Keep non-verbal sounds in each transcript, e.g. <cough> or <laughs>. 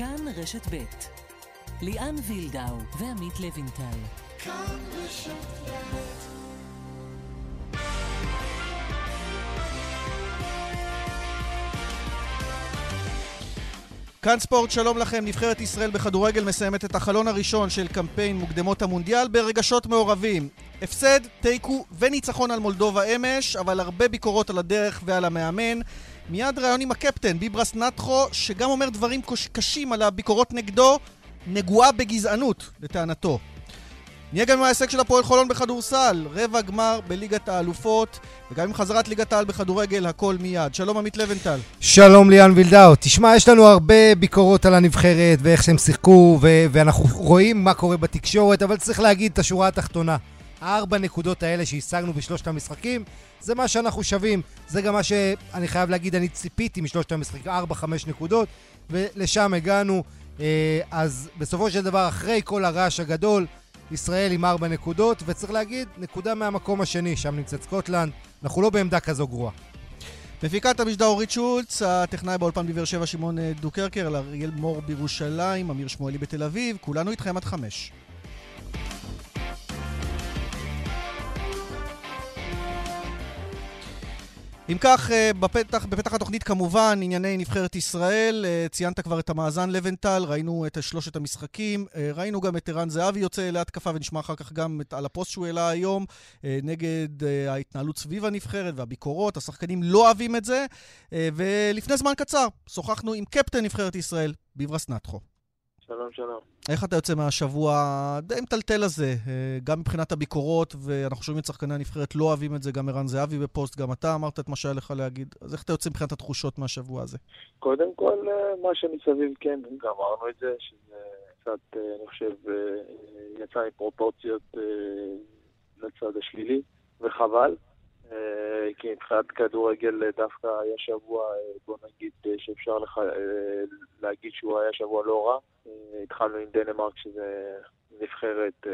כאן רשת ב' ליאן וילדאו ועמית לוינטל. כאן רשת ב' כאן ספורט, שלום לכם. נבחרת ישראל בכדורגל מסיימת את החלון הראשון של קמפיין מוקדמות המונדיאל ברגשות מעורבים. הפסד, תיקו וניצחון על מולדובה אמש, אבל הרבה ביקורות על הדרך ועל המאמן. מיד ראיון עם הקפטן, ביברס נטחו, שגם אומר דברים קשים על הביקורות נגדו, נגועה בגזענות, לטענתו. נהיה גם עם ההישג של הפועל חולון בכדורסל, רבע גמר בליגת האלופות, וגם עם חזרת ליגת העל בכדורגל, הכל מיד. שלום עמית לבנטל. שלום ליאן וילדאו. תשמע, יש לנו הרבה ביקורות על הנבחרת ואיך שהם שיחקו, ו- ואנחנו רואים מה קורה בתקשורת, אבל צריך להגיד את השורה התחתונה. הארבע נקודות האלה שהשגנו בשלושת המשחקים, זה מה שאנחנו שווים. זה גם מה שאני חייב להגיד, אני ציפיתי משלושת המשחקים, ארבע, חמש נקודות, ולשם הגענו. אה, אז בסופו של דבר, אחרי כל הרעש הגדול, ישראל עם ארבע נקודות, וצריך להגיד, נקודה מהמקום השני, שם נמצאת סקוטלנד. אנחנו לא בעמדה כזו גרועה. מפיקת המשדר אורית שולץ, הטכנאי באולפן בבאר שבע שמעון דוקרקר, אריאל מור בירושלים, אמיר שמואלי בתל אביב, כולנו איתכם עד חמש. אם כך, אה, בפתח, בפתח התוכנית כמובן ענייני נבחרת ישראל, אה, ציינת כבר את המאזן לווינטל, ראינו את שלושת המשחקים, אה, ראינו גם את ערן זהבי יוצא להתקפה ונשמע אחר כך גם על הפוסט שהוא העלה היום נגד ההתנהלות סביב הנבחרת והביקורות, השחקנים לא אוהבים את זה, ולפני זמן קצר שוחחנו עם קפטן נבחרת ישראל, ביברס נאתכו. שלום, שלום. איך אתה יוצא מהשבוע די מטלטל הזה, אה, גם מבחינת הביקורות, ואנחנו שומעים את שחקני הנבחרת לא אוהבים את זה, גם ערן זהבי בפוסט, גם אתה אמרת את מה שהיה לך להגיד. אז איך אתה יוצא מבחינת התחושות מהשבוע הזה? קודם כל, אה, מה שמסביב, כן, גמרנו את זה, שזה קצת, אה, אני חושב, יצא מפרופורציות לצד השלילי, וחבל. כי מבחינת כדורגל דווקא היה שבוע, בוא נגיד, שאפשר לך, להגיד שהוא היה שבוע לא רע. התחלנו עם דנמרק, שזה נבחרת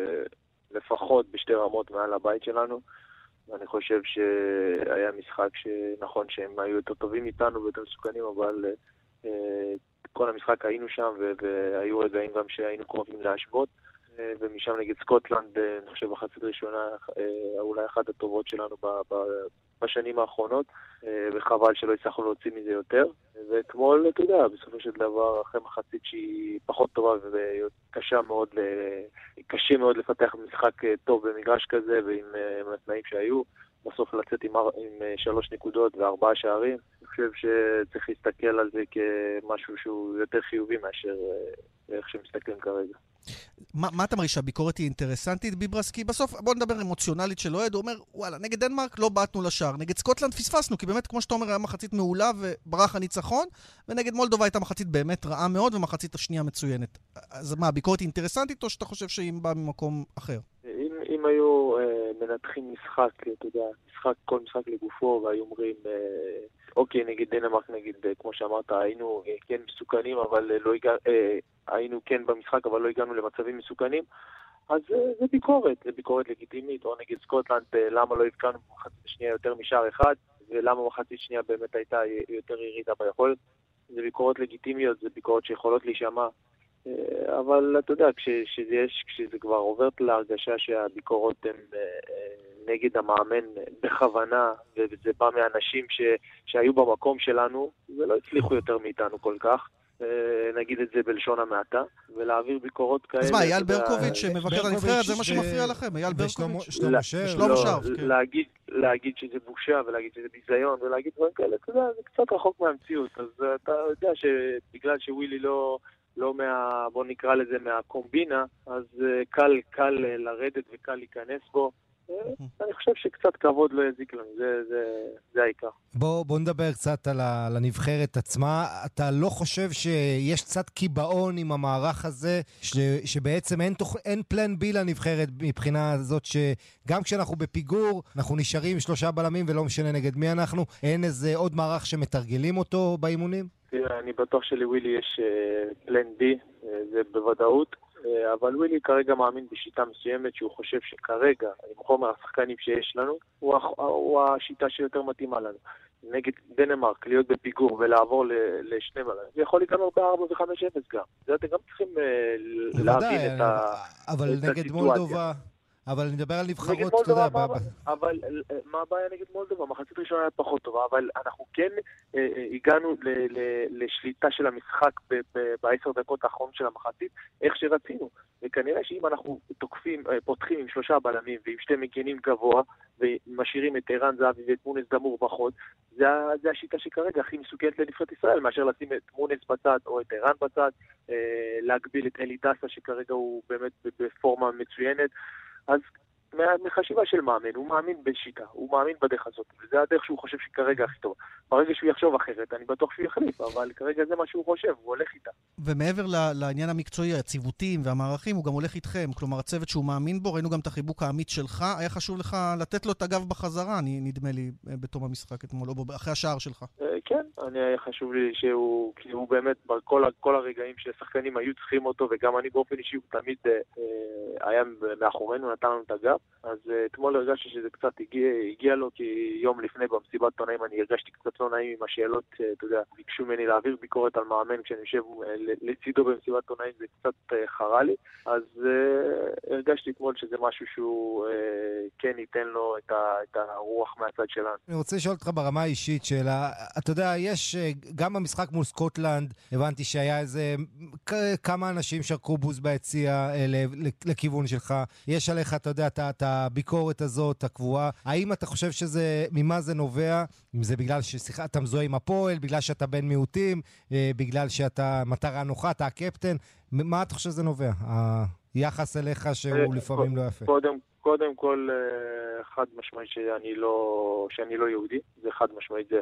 לפחות בשתי רמות מעל הבית שלנו. ואני חושב שהיה משחק שנכון שהם היו יותר טובים איתנו ויותר מסוכנים, אבל כל המשחק היינו שם והיו רגעים גם שהיינו קרובים להשוות. ומשם נגד סקוטלנד, אני חושב מחצית ראשונה, אולי אחת הטובות שלנו בשנים האחרונות, וחבל שלא הצלחנו להוציא מזה יותר. ואתמול, אתה יודע, בסופו של דבר, אחרי מחצית שהיא פחות טובה וקשה מאוד, קשה מאוד לפתח משחק טוב במגרש כזה ועם התנאים שהיו, בסוף לצאת עם, עם שלוש נקודות וארבעה שערים. אני חושב שצריך להסתכל על זה כמשהו שהוא יותר חיובי מאשר איך שמסתכלים כרגע. מה, מה אתה מרגיש שהביקורת היא אינטרסנטית, ביברס? כי בסוף, בוא נדבר אמוציונלית של אוהד, הוא אומר, וואלה, נגד דנמרק לא בעטנו לשער, נגד סקוטלנד פספסנו, כי באמת, כמו שאתה אומר, היה מחצית מעולה וברח הניצחון, ונגד מולדובה הייתה מחצית באמת רעה מאוד, ומחצית השנייה מצוינת. אז מה, הביקורת היא אינטרסנטית, או שאתה חושב שהיא באה ממקום אחר? אם, אם היו מנתחים משחק, אתה יודע, משחק, כל משחק לגופו, והיו אומרים... אה, אוקיי, נגד דנמרק, נגיד, אה, כמו שאמרת, היינו אה, כן מסוכנים, אבל לא הגענו, היינו כן במשחק, אבל לא הגענו למצבים מסוכנים. אז זה ביקורת, זה ביקורת לגיטימית, או נגד סקוטלנד, למה לא הבקענו במחצית השנייה יותר משער אחד, ולמה במחצית השנייה באמת הייתה יותר ירידה ביכולת. זה ביקורות לגיטימיות, זה ביקורות שיכולות להישמע, אבל אתה יודע, כשזה, יש, כשזה כבר עובר להרגשה שהביקורות הן נגד המאמן בכוונה, וזה בא מאנשים ש, שהיו במקום שלנו, ולא הצליחו יותר מאיתנו כל כך. אה, נגיד את זה בלשון המעטה, ולהעביר ביקורות כאלה. אז מה, אייל ברקוביץ' שמבקר את הנבחרת, זה מה שמפריע לכם, אייל ברקוביץ'? שלמה שרף, כן. להגיד שזה בושה ולהגיד שזה ביזיון ולהגיד דברים כאלה, אתה יודע, זה קצת רחוק מהמציאות. אז אתה יודע שבגלל שווילי לא... לא מה, בוא נקרא לזה מהקומבינה, אז אה, קל, קל לרדת וקל להיכנס בו. אני חושב שקצת כבוד לא יזיק לנו, זה, זה, זה העיקר. בוא, בוא נדבר קצת על, ה, על הנבחרת עצמה. אתה לא חושב שיש קצת קיבעון עם המערך הזה, ש, שבעצם אין, תוכ... אין פלן בי לנבחרת מבחינה הזאת, שגם כשאנחנו בפיגור, אנחנו נשארים עם שלושה בלמים ולא משנה נגד מי אנחנו, אין איזה עוד מערך שמתרגלים אותו באימונים? תראה, אני בטוח שלווילי יש פלן uh, בי, uh, זה בוודאות. אה, אבל ווילי כרגע מאמין בשיטה מסוימת שהוא חושב שכרגע, עם חומר השחקנים שיש לנו, הוא, הוא השיטה שיותר מתאימה לנו. נגד דנמרק להיות בפיגור ולעבור לשני בלמים, זה יכול להיגמר ב-4 ו-5-0 גם. זה אתם גם צריכים להבין את הסיטואציה. אבל נגד מולדובה... אבל אני מדבר על נבחרות, אתה יודע... מה, אבל מה הבעיה נגד מולדובה? מחצית ראשונה היה פחות טובה, אבל אנחנו כן אה, אה, הגענו ל, ל, לשליטה של המשחק בעשר דקות האחרונות של המחצית, איך שרצינו. וכנראה שאם אנחנו תוקפים, אה, פותחים עם שלושה בלמים ועם שתי מגינים גבוה, ומשאירים את ערן זהבי ואת מונס דמור בחוד, זה, זה השיטה שכרגע הכי מסוכנת לנבחרת ישראל, מאשר לשים את מונס בצד או את ערן בצד, אה, להגביל את אלי דסה שכרגע הוא באמת בפורמה מצוינת. אז מחשיבה של מאמן, הוא מאמין בשיטה, הוא מאמין בדרך הזאת, וזה הדרך שהוא חושב שכרגע הכי טוב. ברגע שהוא יחשוב אחרת, אני בטוח שהוא יחליף, אבל כרגע זה מה שהוא חושב, הוא הולך איתה. ומעבר לעניין המקצועי, הציוותים והמערכים, הוא גם הולך איתכם. כלומר, הצוות שהוא מאמין בו, ראינו גם את החיבוק האמיץ שלך, היה חשוב לך לתת לו את הגב בחזרה, נדמה לי, בתום המשחק אתמול, או אחרי השער שלך. אה, כן, אני, היה חשוב לי שהוא, כי הוא באמת, בכל הרגעים ששחקנים היו צריכים אותו, וגם אני באופן אישי, הוא תמיד אה, אה היה מאחורינו, נתן לנו את הגב. אז uh, אתמול הרגשתי שזה קצת הגיע, הגיע לו, כי יום לפני במסיבת עיתונאים אני הרגשתי קצת לא נעים עם השאלות, uh, אתה יודע, ביקשו ממני להעביר ביקורת על מאמן כשאני יושב uh, לצידו במסיבת עיתונאים, זה קצת חרה לי, אז הרגשתי אתמול שזה משהו שהוא כן ייתן לו את, ה, את הרוח מהצד שלנו. אני רוצה לשאול אותך ברמה האישית שאלה, אתה יודע, יש, גם במשחק מול סקוטלנד, הבנתי שהיה איזה כמה אנשים שרקו בוז ביציע לכיוון שלך, יש עליך, אתה יודע, אתה הביקורת הזאת, הקבועה. האם אתה חושב שזה, ממה זה נובע? אם זה בגלל שאתה מזוהה עם הפועל, בגלל שאתה בן מיעוטים, אה, בגלל שאתה מטרה נוחה, אתה הקפטן? מה אתה חושב שזה נובע? היחס אליך שהוא אה, לפעמים לא יפה. קודם, קודם כל, אה, חד משמעית שאני לא, שאני לא יהודי, זה חד משמעית, זה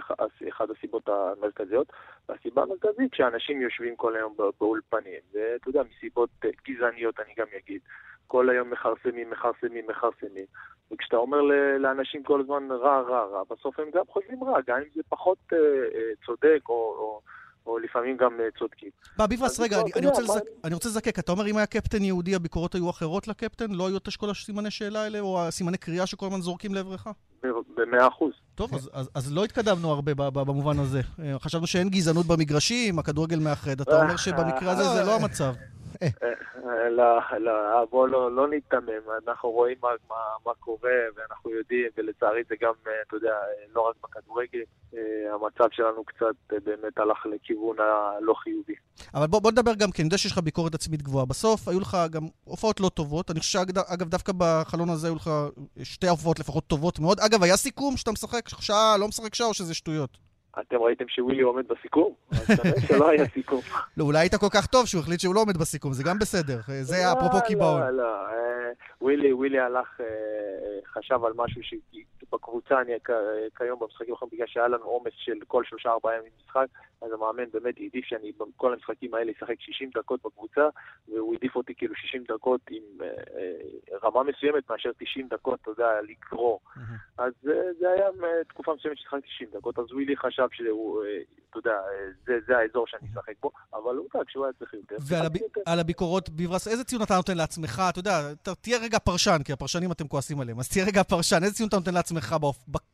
אחת הסיבות המרכזיות. והסיבה המרכזית שאנשים יושבים כל היום באולפנים, ואתה יודע, מסיבות גזעניות אני גם אגיד. כל היום מכרסמים, מכרסמים, מכרסמים. וכשאתה אומר לאנשים כל הזמן רע, רע, רע, בסוף הם גם חושבים רע, גם אם זה פחות אה, אה, צודק או... או או לפעמים גם אה, צודקים. מה, ביברס, רגע, אני, אני, רוצה לזק, אני רוצה לזקק. אתה אומר, אם היה קפטן יהודי, הביקורות היו אחרות לקפטן? לא היו את אשכול הסימני שאלה האלה, או הסימני קריאה שכל הזמן זורקים לעברך? במאה אחוז. טוב, אז, אז, אז לא התקדמנו הרבה במובן הזה. אה, חשבנו שאין גזענות במגרשים, הכדורגל מאחד. אתה אומר שבמקרה הזה זה לא המצב. לא, לא, בואו לא, לא ניתמם, אנחנו רואים מה, מה, מה קורה ואנחנו יודעים, ולצערי זה גם, אה, אתה יודע, לא רק בכדורגל, אה, המצב שלנו קצת אה, באמת הלך לכיוון הלא חיובי. אבל בוא, בוא נדבר גם כן, אני יודע שיש לך ביקורת עצמית גבוהה. בסוף היו לך גם הופעות לא טובות, אני חושב שאגב, דווקא בחלון הזה היו לך שתי הופעות לפחות טובות מאוד. אגב, היה סיכום שאתה משחק שעה, לא משחק שעה, או שזה שטויות? אתם ראיתם שווילי עומד בסיכום? אז כנראה שלא היה סיכום. לא, אולי היית כל כך טוב שהוא החליט שהוא לא עומד בסיכום, זה גם בסדר. זה לא, אפרופו קיבעון. לא, לא, אה, ווילי, ווילי הלך, אה, חשב על משהו שבקבוצה, אני כיום במשחקים האחרונים, בגלל שהיה לנו עומס של כל שלושה ארבעה ימים משחק, אז המאמן באמת העדיף שאני בכל המשחקים האלה אשחק 60 דקות בקבוצה, והוא העדיף אותי כאילו 60 דקות עם אה, אה, רמה מסוימת מאשר 90 דקות, אתה יודע, לגרור. אז אה, זה היה תקופה מסוימת ששחקתי 90 דקות, אז ווילי חשב שהוא, אתה יודע, זה, זה האזור שאני אשחק בו, אבל הוא יודע, כשהוא היה צריך יותר. ועל הביקורות, ביברס, איזה ציון אתה נותן לעצמך? אתה יודע, תהיה רגע פרשן, כי הפרשנים אתם כועסים עליהם, אז תהיה רגע פרשן, איזה ציון אתה נותן לעצמך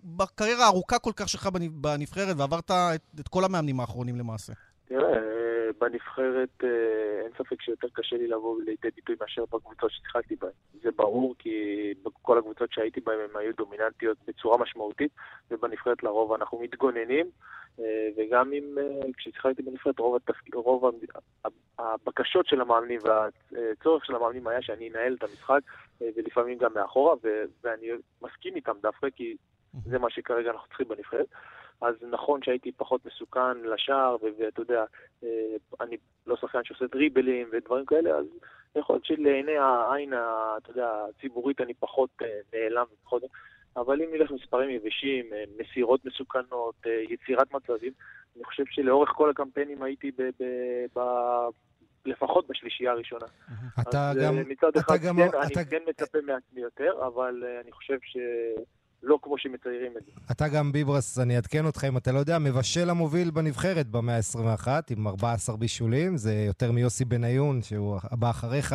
בקריירה הארוכה כל כך שלך בנבחרת, ועברת את, את כל המאמנים האחרונים? למעשה? תראה, אה, בנבחרת אה, אין ספק שיותר קשה לי לבוא לידי ביטוי מאשר בקבוצות ששיחקתי בהן. זה ברור כי בכל הקבוצות שהייתי בהן הן היו דומיננטיות בצורה משמעותית, ובנבחרת לרוב אנחנו מתגוננים, אה, וגם אם כששיחקתי בנבחרת רוב, התפק... רוב הבקשות של המאמנים והצורך של המאמנים היה שאני אנהל את המשחק, ולפעמים גם מאחורה, ו... ואני מסכים איתם דווקא, כי זה מה שכרגע אנחנו צריכים בנבחרת. אז נכון שהייתי פחות מסוכן לשער, ואתה יודע, אה, אני לא שחקן שעושה דריבלים ודברים כאלה, אז יכול להיות שלעיני העין, אתה יודע, הציבורית אני פחות אה, נעלם ופחות... אבל אם נלך מספרים יבשים, אה, מסירות מסוכנות, יצירת מצבים, אני חושב שלאורך כל הקמפיינים הייתי ב... ב, ב לפחות בשלישייה הראשונה. אתה אז גם... מצד אחד, גם... כן, אתה... אני כן מצפה מעצמי יותר, אבל אני חושב ש... לא כמו שמציירים את זה. אתה גם, ביברס, אני אעדכן אותך אם אתה לא יודע, מבשל המוביל בנבחרת במאה ה-21 עם 14 בישולים, זה יותר מיוסי בניון, שהוא הבא אחריך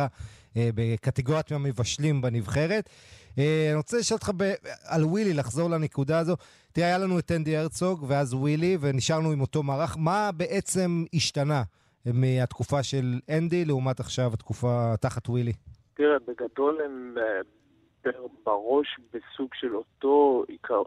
אה, בקטגוריית המבשלים בנבחרת. אה, אני רוצה לשאול אותך ב- על ווילי, לחזור לנקודה הזו. תראה, היה לנו את אנדי הרצוג ואז ווילי, ונשארנו עם אותו מערך. מה בעצם השתנה מהתקופה של אנדי לעומת עכשיו התקופה תחת ווילי? תראה, בגדול הם ב- בראש בסוג של אותו, עיקר,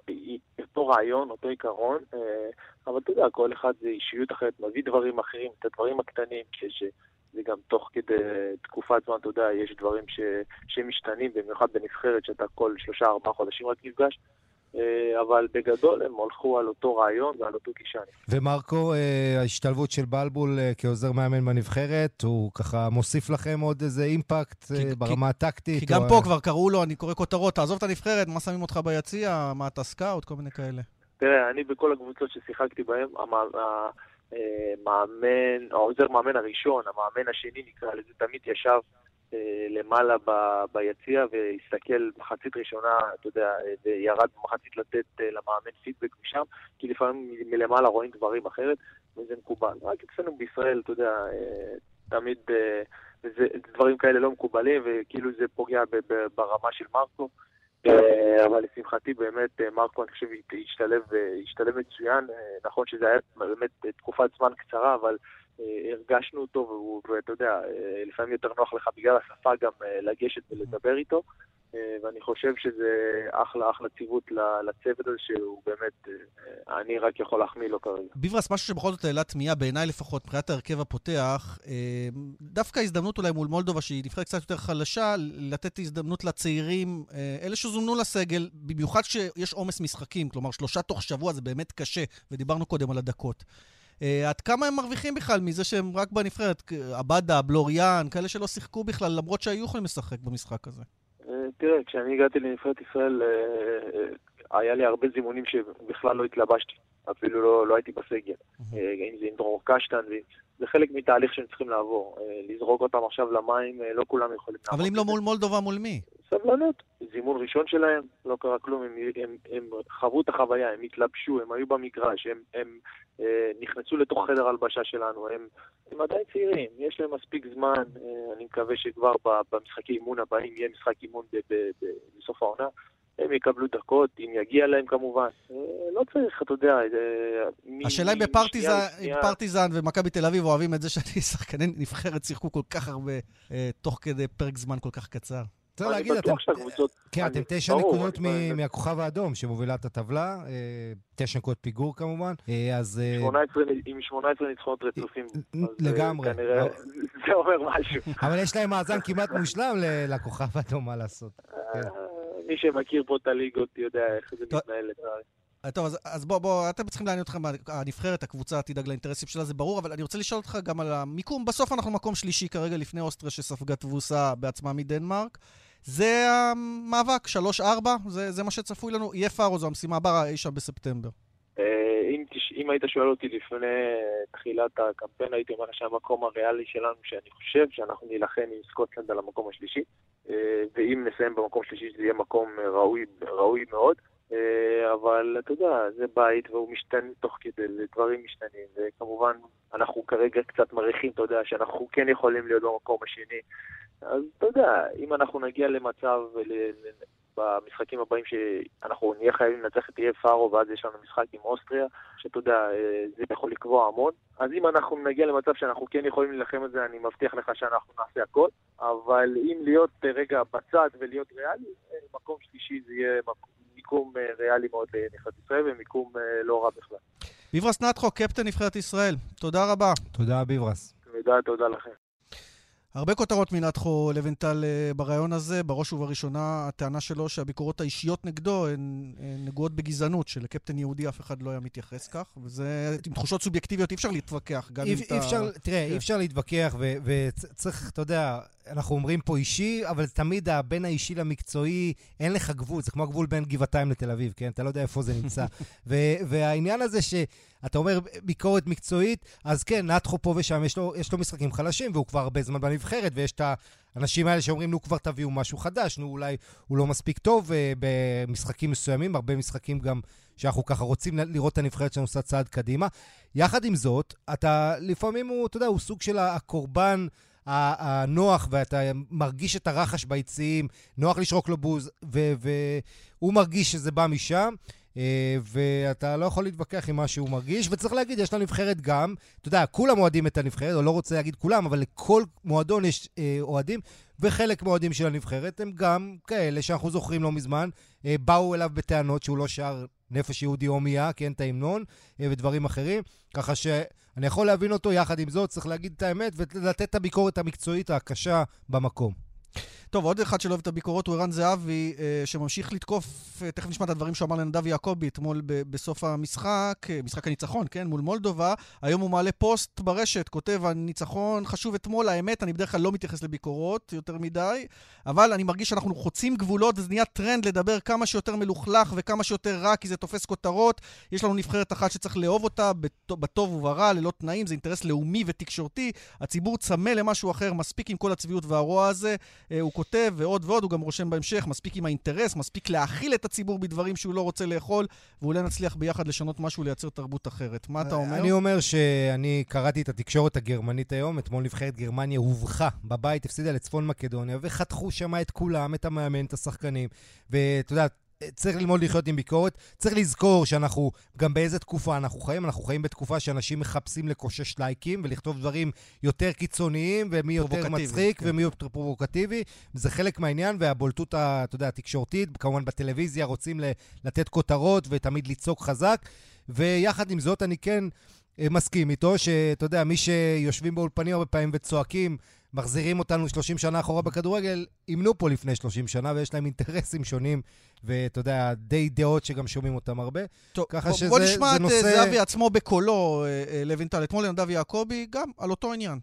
אותו רעיון, אותו עיקרון, אה, אבל אתה יודע, כל אחד זה אישיות אחרת, מביא דברים אחרים, את הדברים הקטנים, שזה גם תוך כדי תקופת זמן, אתה יודע, יש דברים ש, שמשתנים, במיוחד בנבחרת, שאתה כל שלושה, ארבעה חודשים רק נפגש. אה, אבל בגדול הם הלכו על אותו רעיון ועל אותו גישה. ומרקו, אה, ההשתלבות של בלבול אה, כעוזר מאמן בנבחרת, הוא ככה מוסיף לכם עוד איזה אימפקט כי- ברמה הטקטית? כי גם או- פה כבר קראו לו, אני קורא כותרות, תעזוב את הנבחרת, מה שמים אותך ביציע, מה אתה סקאוט, כל מיני כאלה. תראה, אני בכל הקבוצות ששיחקתי בהן, המאמן, העוזר מאמן הראשון, המאמן השני נקרא לזה, תמיד ישב למעלה ב- ביציע והסתכל מחצית ראשונה, אתה יודע, אה, וירד במחצית לתת אה, למאמן פידבק משם, כי לפעמים מלמעלה רואים דברים אחרת, וזה מקובל. רק אצלנו בישראל, אתה יודע, אה, תמיד אה, זה, דברים כאלה לא מקובלים, וכאילו זה פוגע ב- ב- ברמה של מרקו. אה, אבל לשמחתי באמת אה, מרקו, אני חושב, השתלב, אה, השתלב מצוין. אה, נכון שזה היה באמת אה, תקופת זמן קצרה, אבל אה, הרגשנו אותו, ואתה יודע, אה, לפעמים יותר נוח לך בגלל השפה גם אה, לגשת ולדבר איתו. אה, ואני חושב שזה אחלה, אחלה ציוות לצוות הזה, שהוא באמת, אה, אני רק יכול להחמיא לו כרגע. ביברס, משהו שבכל זאת העלה תמיהה, בעיניי לפחות, מבחינת ההרכב הפותח, אה, דווקא הזדמנות אולי מול מולדובה, שהיא נבחרת קצת יותר חלשה, לתת הזדמנות לצעירים, אה, אלה שזומנו לסגל, במיוחד כשיש עומס משחקים, כלומר שלושה תוך שבוע זה באמת קשה, ודיברנו קודם על הדקות. אה, עד כמה הם מרוויחים בכלל מזה שהם רק בנבחרת? עבדה, בלוריאן, כאלה שלא שיחקו בכלל, למרות שהיו יכולים לשחק במשחק הזה. אה, תראה, כשאני הגעתי לנבחרת ישראל, אה, היה לי הרבה זימונים שבכלל לא התלבשתי, אפילו לא, לא הייתי בסגל. אה, אם זה עם דרור קשטן, זה, זה חלק מתהליך שהם צריכים לעבור. אה, לזרוק אותם עכשיו למים, אה, לא כולם יכולים אבל אם לא מול מולדובה, מול מי? סבלנות. זימון ראשון שלהם, לא קרה כלום, הם, הם, הם חוו את החוויה, הם התלבשו, הם היו במגרש, הם, הם אה, נכנסו לתוך חדר הלבשה שלנו, הם, הם עדיין צעירים, יש להם מספיק זמן, אה, אני מקווה שכבר במשחקי אימון הבאים יהיה משחק אימון בסוף העונה. הם יקבלו דקות, אם יגיע להם כמובן. אה, לא צריך, אתה יודע... השאלה אם בפרטיזן ומכבי תל אביב אוהבים את זה <laughs> שאני שחקני נבחרת שיחקו כל כך הרבה אה, תוך כדי פרק זמן כל כך קצר. צריך להגיד, אתם... כן, אתם תשע נקודות מהכוכב האדום שמובילה את הטבלה, אה, תשע נקודות פיגור כמובן, אז... 18, עם 18 ניצחונות רצופים. לגמרי. <laughs> זה אומר משהו. אבל יש להם מאזן כמעט מושלם לכוכב האדום, מה לעשות. מי שמכיר פה את הליגות יודע איך זה. מתנהל לצערי. אה, טוב, אז, אז בוא, בוא, אתם צריכים לעניין אתכם, הנבחרת, הקבוצה תדאג לאינטרסים שלה, זה ברור, אבל אני רוצה לשאול אותך גם על המיקום. בסוף אנחנו מקום שלישי כרגע לפני אוסטריה שספגה תבוסה בעצמה מדנמרק. זה המאבק, 3-4, זה, זה מה שצפוי לנו. יהיה פארו, זו המשימה הבאה אי שם בספטמבר. אם תש- אם היית שואל אותי לפני אה, תחילת הקמפיין, הייתי אומר שהמקום הריאלי שלנו, שאני חושב שאנחנו נילחם עם סקוטלנד על המקום השלישי, אה, ואם נסיים במקום שלישי זה יהיה מקום אה, ראוי, ראוי מאוד. אבל אתה יודע, זה בית והוא משתנה תוך כדי, דברים משתנים, וכמובן אנחנו כרגע קצת מריחים, אתה יודע, שאנחנו כן יכולים להיות במקום השני. אז אתה יודע, אם אנחנו נגיע למצב, במשחקים הבאים שאנחנו נהיה חייבים לנצח את אי פארו ואז יש לנו משחק עם אוסטריה, שאתה יודע, אה, זה יכול לקבוע המון. אז אם אנחנו נגיע למצב שאנחנו כן יכולים להילחם על זה, אני מבטיח לך שאנחנו נעשה הכל. אבל אם להיות אה, רגע בצד ולהיות ריאלי, אה, מקום שלישי זה יהיה מיקום ריאלי מאוד לנבחרת ישראל ומיקום לא רע בכלל. ביברס נטחו, קפטן נבחרת ישראל, תודה רבה. תודה, ביברס. תודה, תודה לכם. הרבה כותרות מנתחו לבנטל אה, ברעיון הזה, בראש ובראשונה הטענה שלו שהביקורות האישיות נגדו הן הן נגועות בגזענות, שלקפטן יהודי אף אחד לא היה מתייחס כך, וזה עם תחושות סובייקטיביות אי אפשר להתווכח, גם אי אם אתה... אי אפשר, תראה, כן. אי אפשר להתווכח, וצריך, אתה יודע, אנחנו אומרים פה אישי, אבל תמיד בין האישי למקצועי, אין לך גבול, זה כמו הגבול בין גבעתיים לתל אביב, כן? אתה לא יודע איפה זה נמצא. והעניין הזה שאתה אומר ביקורת מקצועית, אז כן, נתחו פה ושם, יש לו, יש לו משחקים חלשים, והוא כבר הרבה זמן בנבחרת, ויש את האנשים האלה שאומרים, נו, כבר תביאו משהו חדש, נו, אולי הוא לא מספיק טוב uh, במשחקים מסוימים, הרבה משחקים גם שאנחנו ככה רוצים לראות את הנבחרת שלנו עושה צעד קדימה. יחד עם זאת, אתה לפעמים הוא, אתה יודע, הוא סוג של הקורבן הנוח, ואתה מרגיש את הרחש ביציעים, נוח לשרוק לו בוז, והוא מרגיש שזה בא משם. אה, ואתה לא יכול להתווכח עם מה שהוא מרגיש, וצריך להגיד, יש לנבחרת גם, אתה יודע, כולם אוהדים את הנבחרת, או לא רוצה להגיד כולם, אבל לכל מועדון יש אה, אוהדים, וחלק מהאוהדים של הנבחרת הם גם כאלה שאנחנו זוכרים לא מזמן, אה, באו אליו בטענות שהוא לא שר נפש יהודי הומייה, כן, את ההמנון, ודברים אחרים, ככה שאני יכול להבין אותו, יחד עם זאת, צריך להגיד את האמת ולתת את הביקורת המקצועית הקשה במקום. טוב, עוד אחד שלא אוהב את הביקורות הוא ערן זהבי, אה, שממשיך לתקוף, אה, תכף נשמע את הדברים שהוא אמר לנדב יעקבי אתמול בסוף המשחק, אה, משחק הניצחון, כן, מול מולדובה. היום הוא מעלה פוסט ברשת, כותב, הניצחון חשוב אתמול, האמת, אני בדרך כלל לא מתייחס לביקורות יותר מדי, אבל אני מרגיש שאנחנו חוצים גבולות, וזה נהיה טרנד לדבר כמה שיותר מלוכלך וכמה שיותר רע, כי זה תופס כותרות. יש לנו נבחרת אחת שצריך לאהוב אותה, בטוב וברע, ללא תנאים, זה אינטרס לאומי ותקשורתי. הציבור צמא למשהו אחר, מספיק עם כל הצביעות והרוע הזה. הוא כותב, ועוד ועוד, הוא גם רושם בהמשך, מספיק עם האינטרס, מספיק להאכיל את הציבור בדברים שהוא לא רוצה לאכול, ואולי נצליח ביחד לשנות משהו, לייצר תרבות אחרת. מה אתה אומר? אני אומר שאני קראתי את התקשורת הגרמנית היום, אתמול נבחרת גרמניה הובכה בבית, הפסידה לצפון מקדוניה, וחתכו שם את כולם, את המאמן, את השחקנים. ואתה יודע, צריך ללמוד לחיות עם ביקורת. צריך לזכור שאנחנו, גם באיזה תקופה אנחנו חיים. אנחנו חיים בתקופה שאנשים מחפשים לקושש לייקים ולכתוב דברים יותר קיצוניים, ומי יותר מצחיק כן. ומי יותר פרובוקטיבי. זה חלק מהעניין, והבולטות, אתה יודע, התקשורתית, כמובן בטלוויזיה רוצים לתת כותרות ותמיד לצעוק חזק. ויחד עם זאת, אני כן אה, מסכים איתו, שאתה יודע, מי שיושבים באולפנים הרבה פעמים וצועקים, מחזירים אותנו 30 שנה אחורה בכדורגל, אימנו פה לפני 30 שנה, ויש להם אינטרסים שונים, ואתה יודע, די דעות שגם שומעים אותם הרבה. טוב, ככה בוא, שזה בוא נשמע את נושא... זהבי עצמו בקולו, אה, אה, לוינטל. אתמול לנדב יעקבי, גם על אותו עניין.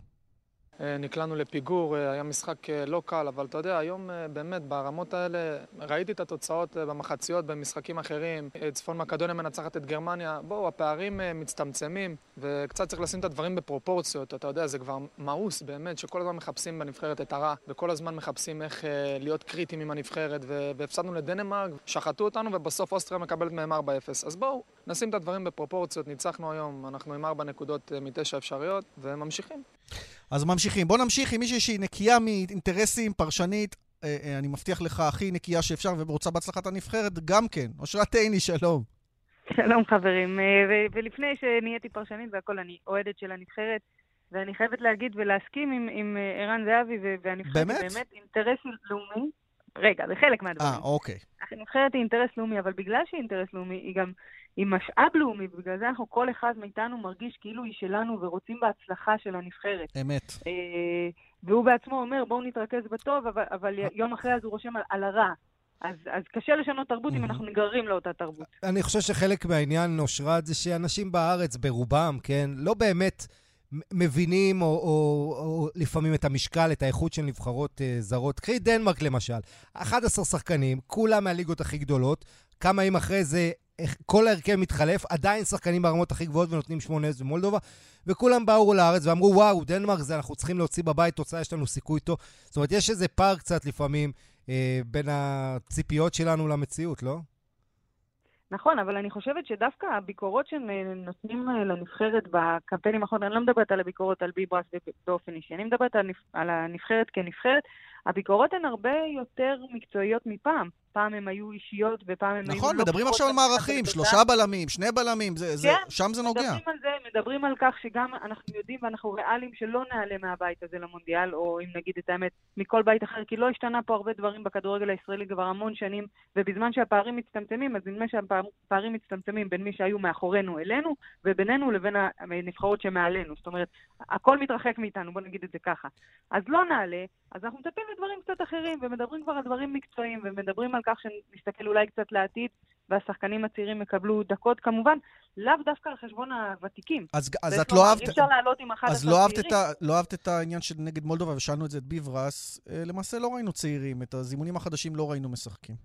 אה, נקלענו לפיגור, אה, היה משחק אה, לא קל, אבל אתה יודע, היום באמת ברמות האלה, ראיתי את התוצאות במחציות במשחקים אחרים, צפון מקדוניה מנצחת את גרמניה, בואו, הפערים מצטמצמים, וקצת צריך לשים את הדברים בפרופורציות, אתה יודע, זה כבר מאוס באמת, שכל הזמן מחפשים בנבחרת את הרע, וכל הזמן מחפשים איך להיות קריטיים עם הנבחרת, והפסדנו לדנמרק, שחטו אותנו, ובסוף אוסטריה מקבלת מהם 4-0. אז בואו, נשים את הדברים בפרופורציות, ניצחנו היום, אנחנו עם 4 נקודות מתשע אפשריות, וממשיכים. אז ממשיכים. בוא נמשיך עם מישהי שהיא נקייה מאינטרסים, פרשנית, אה, אה, אני מבטיח לך, הכי נקייה שאפשר, ורוצה בהצלחת הנבחרת, גם כן. אושרת עיני, שלום. שלום חברים. אה, ולפני שנהייתי פרשנית והכל, אני אוהדת של הנבחרת, ואני חייבת להגיד ולהסכים עם, עם ערן זהבי והנבחרת. באמת? באמת אינטרס לאומי. רגע, זה חלק מהדברים. אה, אוקיי. הנבחרת היא אינטרס לאומי, אבל בגלל שהיא אינטרס לאומי, היא גם היא משאב לאומי, ובגלל זה אנחנו, כל אחד מאיתנו מרגיש כאילו היא שלנו ורוצים בהצלחה של הנבחרת. אמת. אה, והוא בעצמו אומר, בואו נתרכז בטוב, אבל, אבל יום אחרי אז הוא רושם על, על הרע. אז, אז קשה לשנות תרבות אם אנחנו נגררים לאותה תרבות. אני חושב שחלק מהעניין, אושרת, זה שאנשים בארץ, ברובם, כן, לא באמת... מבינים, או, או, או לפעמים את המשקל, את האיכות של נבחרות uh, זרות. קחי דנמרק למשל, 11 שחקנים, כולם מהליגות הכי גדולות, כמה ימים אחרי זה כל ההרכב מתחלף, עדיין שחקנים ברמות הכי גבוהות ונותנים 8 0 במולדובה, וכולם באו לארץ ואמרו, וואו, דנמרק זה אנחנו צריכים להוציא בבית תוצאה, יש לנו סיכוי טוב. זאת אומרת, יש איזה פער קצת לפעמים אה, בין הציפיות שלנו למציאות, לא? נכון, אבל אני חושבת שדווקא הביקורות שנותנים אה, לנבחרת בקמפיינים האחרונים, אני לא מדברת על הביקורות על ביברס באופן אישי, אני מדברת על הנבחרת כנבחרת, הביקורות הן הרבה יותר מקצועיות מפעם. פעם הן היו אישיות ופעם הן נכון, היו... נכון, מדברים עכשיו על מערכים, שלושה בלמים, שני בלמים, זה, זה, כן, שם זה נוגע. מדברים על זה, מדברים על כך שגם אנחנו יודעים ואנחנו ריאליים שלא נעלה מהבית הזה למונדיאל, או אם נגיד את האמת, מכל בית אחר, כי לא השתנה פה הרבה דברים בכדורגל הישראלי כבר המון שנים, ובזמן שהפערים מצטמצמים, אז נדמה שהפערים מצטמצמים בין מי שהיו מאחורינו אלינו, ובינינו לבין הנבחרות שמעלינו. זאת אומרת, הכל מתרחק מאיתנו, בוא נגיד את זה ככה. אז לא נעלה, אז אנחנו מטפלים בדברים קצת אחרים, ומדברים כבר על דברים מקצועיים, ומדברים על כך שנסתכל אולי קצת לעתיד, והשחקנים הצעירים יקבלו דקות, כמובן, לאו דווקא על חשבון הוותיקים. אז, אז את לא אהבת... אי אפשר לעלות עם 11 אז לא אהבת, את ה, לא אהבת את העניין של נגד מולדובה, ושאלנו את זה את ביברס. אה, למעשה לא ראינו צעירים, את הזימונים החדשים לא ראינו משחקים.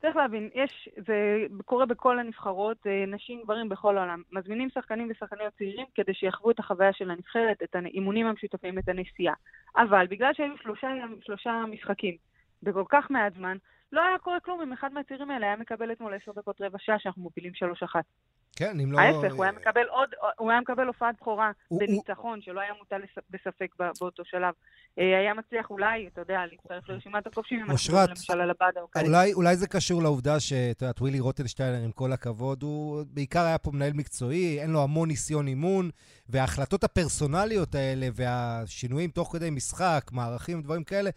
צריך להבין, יש, זה קורה בכל הנבחרות, אה, נשים, גברים בכל העולם. מזמינים שחקנים ושחקניות צעירים כדי שיחוו את החוויה של הנבחרת, את האימונים המשותפים, את הנסיעה. אבל בגלל שהיו שלושה, שלושה משחקים בכל כך מעט זמן, לא היה קורה כלום אם אחד מהצעירים האלה היה מקבל אתמול עשר דקות רבע שעה שאנחנו מובילים שלוש אחת. כן, אם לא... ההפך, הוא היה מקבל עוד, הוא היה מקבל הופעת בכורה בניצחון, שלא היה מוטל בספק באותו שלב. אה, היה מצליח אולי, אתה יודע, להצטרף לרשימת הכובשים, אם אנחנו למשל על הבאדה או כאלה. אולי זה קשור לעובדה שאת יודעת, ווילי רוטנשטיינר, עם כל הכבוד, הוא בעיקר היה פה מנהל מקצועי, אין לו המון ניסיון אימון, וההחלטות הפרסונליות האלה, והשינויים תוך כדי משחק, מערכים ודברים כאלה,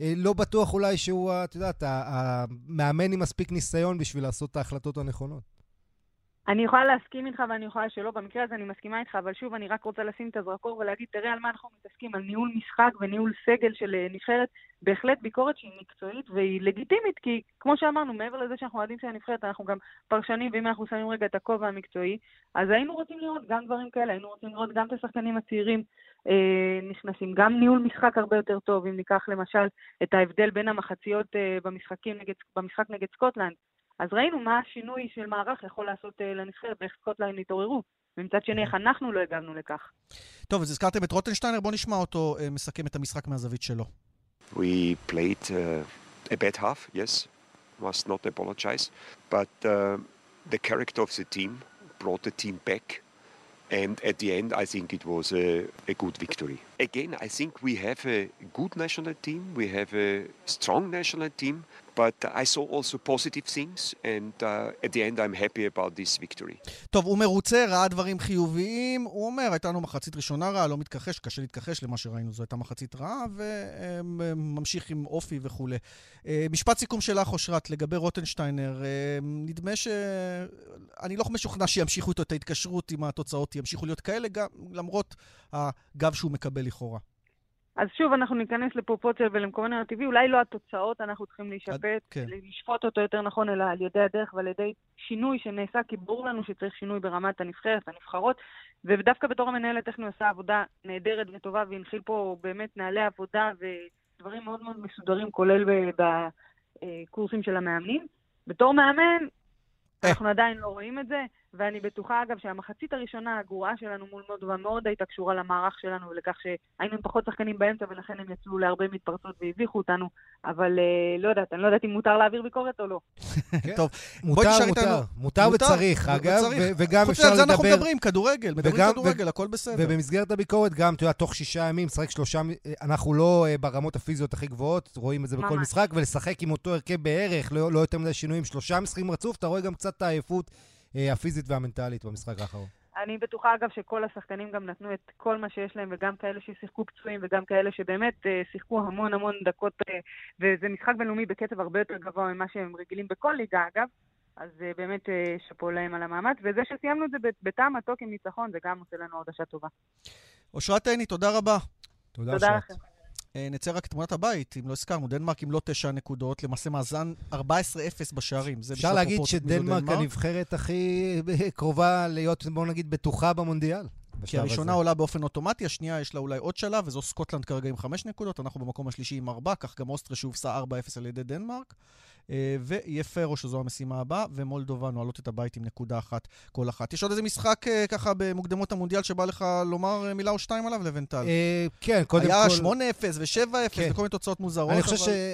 לא בטוח אולי שהוא, את יודעת, המאמן עם מספיק ניסיון בשביל לעשות את ההחלטות הנכונות. אני יכולה להסכים איתך ואני יכולה שלא, במקרה הזה אני מסכימה איתך, אבל שוב, אני רק רוצה לשים את הזרקור ולהגיד, תראה על מה אנחנו מתעסקים, על ניהול משחק וניהול סגל של אה, נבחרת, בהחלט ביקורת שהיא מקצועית והיא לגיטימית, כי כמו שאמרנו, מעבר לזה שאנחנו אוהדים של הנבחרת, אנחנו גם פרשנים, ואם אנחנו שמים רגע את הכובע המקצועי, אז היינו רוצים לראות גם דברים כאלה, היינו רוצים לראות גם את השחקנים הצעירים אה, נכנסים, גם ניהול משחק הרבה יותר טוב, אם ניקח למשל את ההבדל בין המחציות אה, נגד, במשחק נגד סקוטלנד, אז ראינו מה השינוי של מערך יכול לעשות אה, לנבחרת ואיך סקוטלנד התעוררו. ומצד שני, איך אנחנו לא הגענו לכך. טוב, אז הזכרתם את רוטנשטיינר, בואו נשמע אותו uh, מסכם את המשחק מהזווית שלו. We played uh, a bad half, yes, must not apologize, but uh, the character of the team brought the team back. And at the end, I think it was a, a good victory. Again, I think we have a good national team, we have a strong national team, but I saw also positive things, and uh, at the end I'm happy about this victory. טוב, הוא מרוצה, ראה דברים חיוביים. הוא אומר, הייתה לנו מחצית ראשונה רעה, לא מתכחש, קשה להתכחש למה שראינו, זו הייתה מחצית רעה, וממשיך עם אופי וכולי. משפט סיכום שלך, אושרת, לגבי רוטנשטיינר, נדמה ש... אני לא משוכנע שימשיכו את ההתקשרות אם התוצאות ימשיכו להיות כאלה, גם למרות הגב שהוא מקבל לכאורה. אז שוב, אנחנו ניכנס לפרופורציה ולמקומנו הטבעי, אולי לא התוצאות, אנחנו צריכים להישפט, כן. לשפוט אותו יותר נכון, אלא על ידי הדרך ועל ידי שינוי שנעשה, כי ברור לנו שצריך שינוי ברמת הנבחרת, הנבחרות, ודווקא בתור איך הוא עשה עבודה נהדרת וטובה, והנחיל פה באמת נהלי עבודה ודברים מאוד מאוד מסודרים, כולל בקורסים של המאמנים. בתור מאמן, אנחנו עדיין לא רואים את זה, ואני בטוחה, אגב, שהמחצית הראשונה הגרועה שלנו מול מודובה מאוד הייתה קשורה למערך שלנו ולכך שהיינו עם פחות שחקנים באמצע ולכן הם יצאו להרבה מתפרצות והביכו אותנו, אבל לא יודעת, אני לא יודעת אם מותר להעביר ביקורת או לא. <laughs> טוב, מותר, מותר, מותר וצריך, אגב, וגם אפשר לדבר... חוץ מזה אנחנו מדברים, כדורגל, מדברים כדורגל, הכל בסדר. ובמסגרת הביקורת גם, אתה יודע, תוך שישה ימים, לשחק שלושה, אנחנו לא ברמות הפיזיות הכי גבוהות, רואים את זה בכל משחק, ולשחק עם אותו הרכב בערך, לא יותר מדי שינויים, שלושה משחקים רצוף, אתה רואה גם קצת את העייפות. הפיזית והמנטלית במשחק האחרון. אני בטוחה, אגב, שכל השחקנים גם נתנו את כל מה שיש להם, וגם כאלה ששיחקו פצועים, וגם כאלה שבאמת אה, שיחקו המון המון דקות, אה, וזה משחק בינלאומי בקצב הרבה יותר גבוה ממה שהם רגילים בכל ליגה, אגב. אז אה, באמת אה, שאפו להם על המאמץ, וזה שסיימנו את זה בטעם מתוק עם ניצחון, זה גם עושה לנו הרגשה טובה. אושרת עיני, תודה רבה. תודה, תודה לכם. אה, נצא רק תמונת הבית, אם לא הזכרנו, דנמרק עם לא תשע נקודות, למעשה מאזן 14-0 בשערים. אפשר להגיד שדנמרק הנבחרת הכי <laughs> קרובה להיות, בואו נגיד, בטוחה במונדיאל. כי הראשונה עולה באופן אוטומטי, השנייה יש לה אולי עוד שלב, וזו סקוטלנד כרגע עם חמש נקודות, אנחנו במקום השלישי עם ארבע, כך גם אוסטריה שהובסה 4-0 על ידי דנמרק. אה, ויהיה פרו, שזו המשימה הבאה, ומולדובה נועלות את הבית עם נקודה אחת כל אחת. יש עוד איזה משחק אה, ככה במוקדמות המונדיאל שבא לך לומר אה, מילה או שתיים עליו, לבנטל? כן, קודם כל... היה 8-0 ו-7-0 כן. וכל מיני תוצאות מוזרות.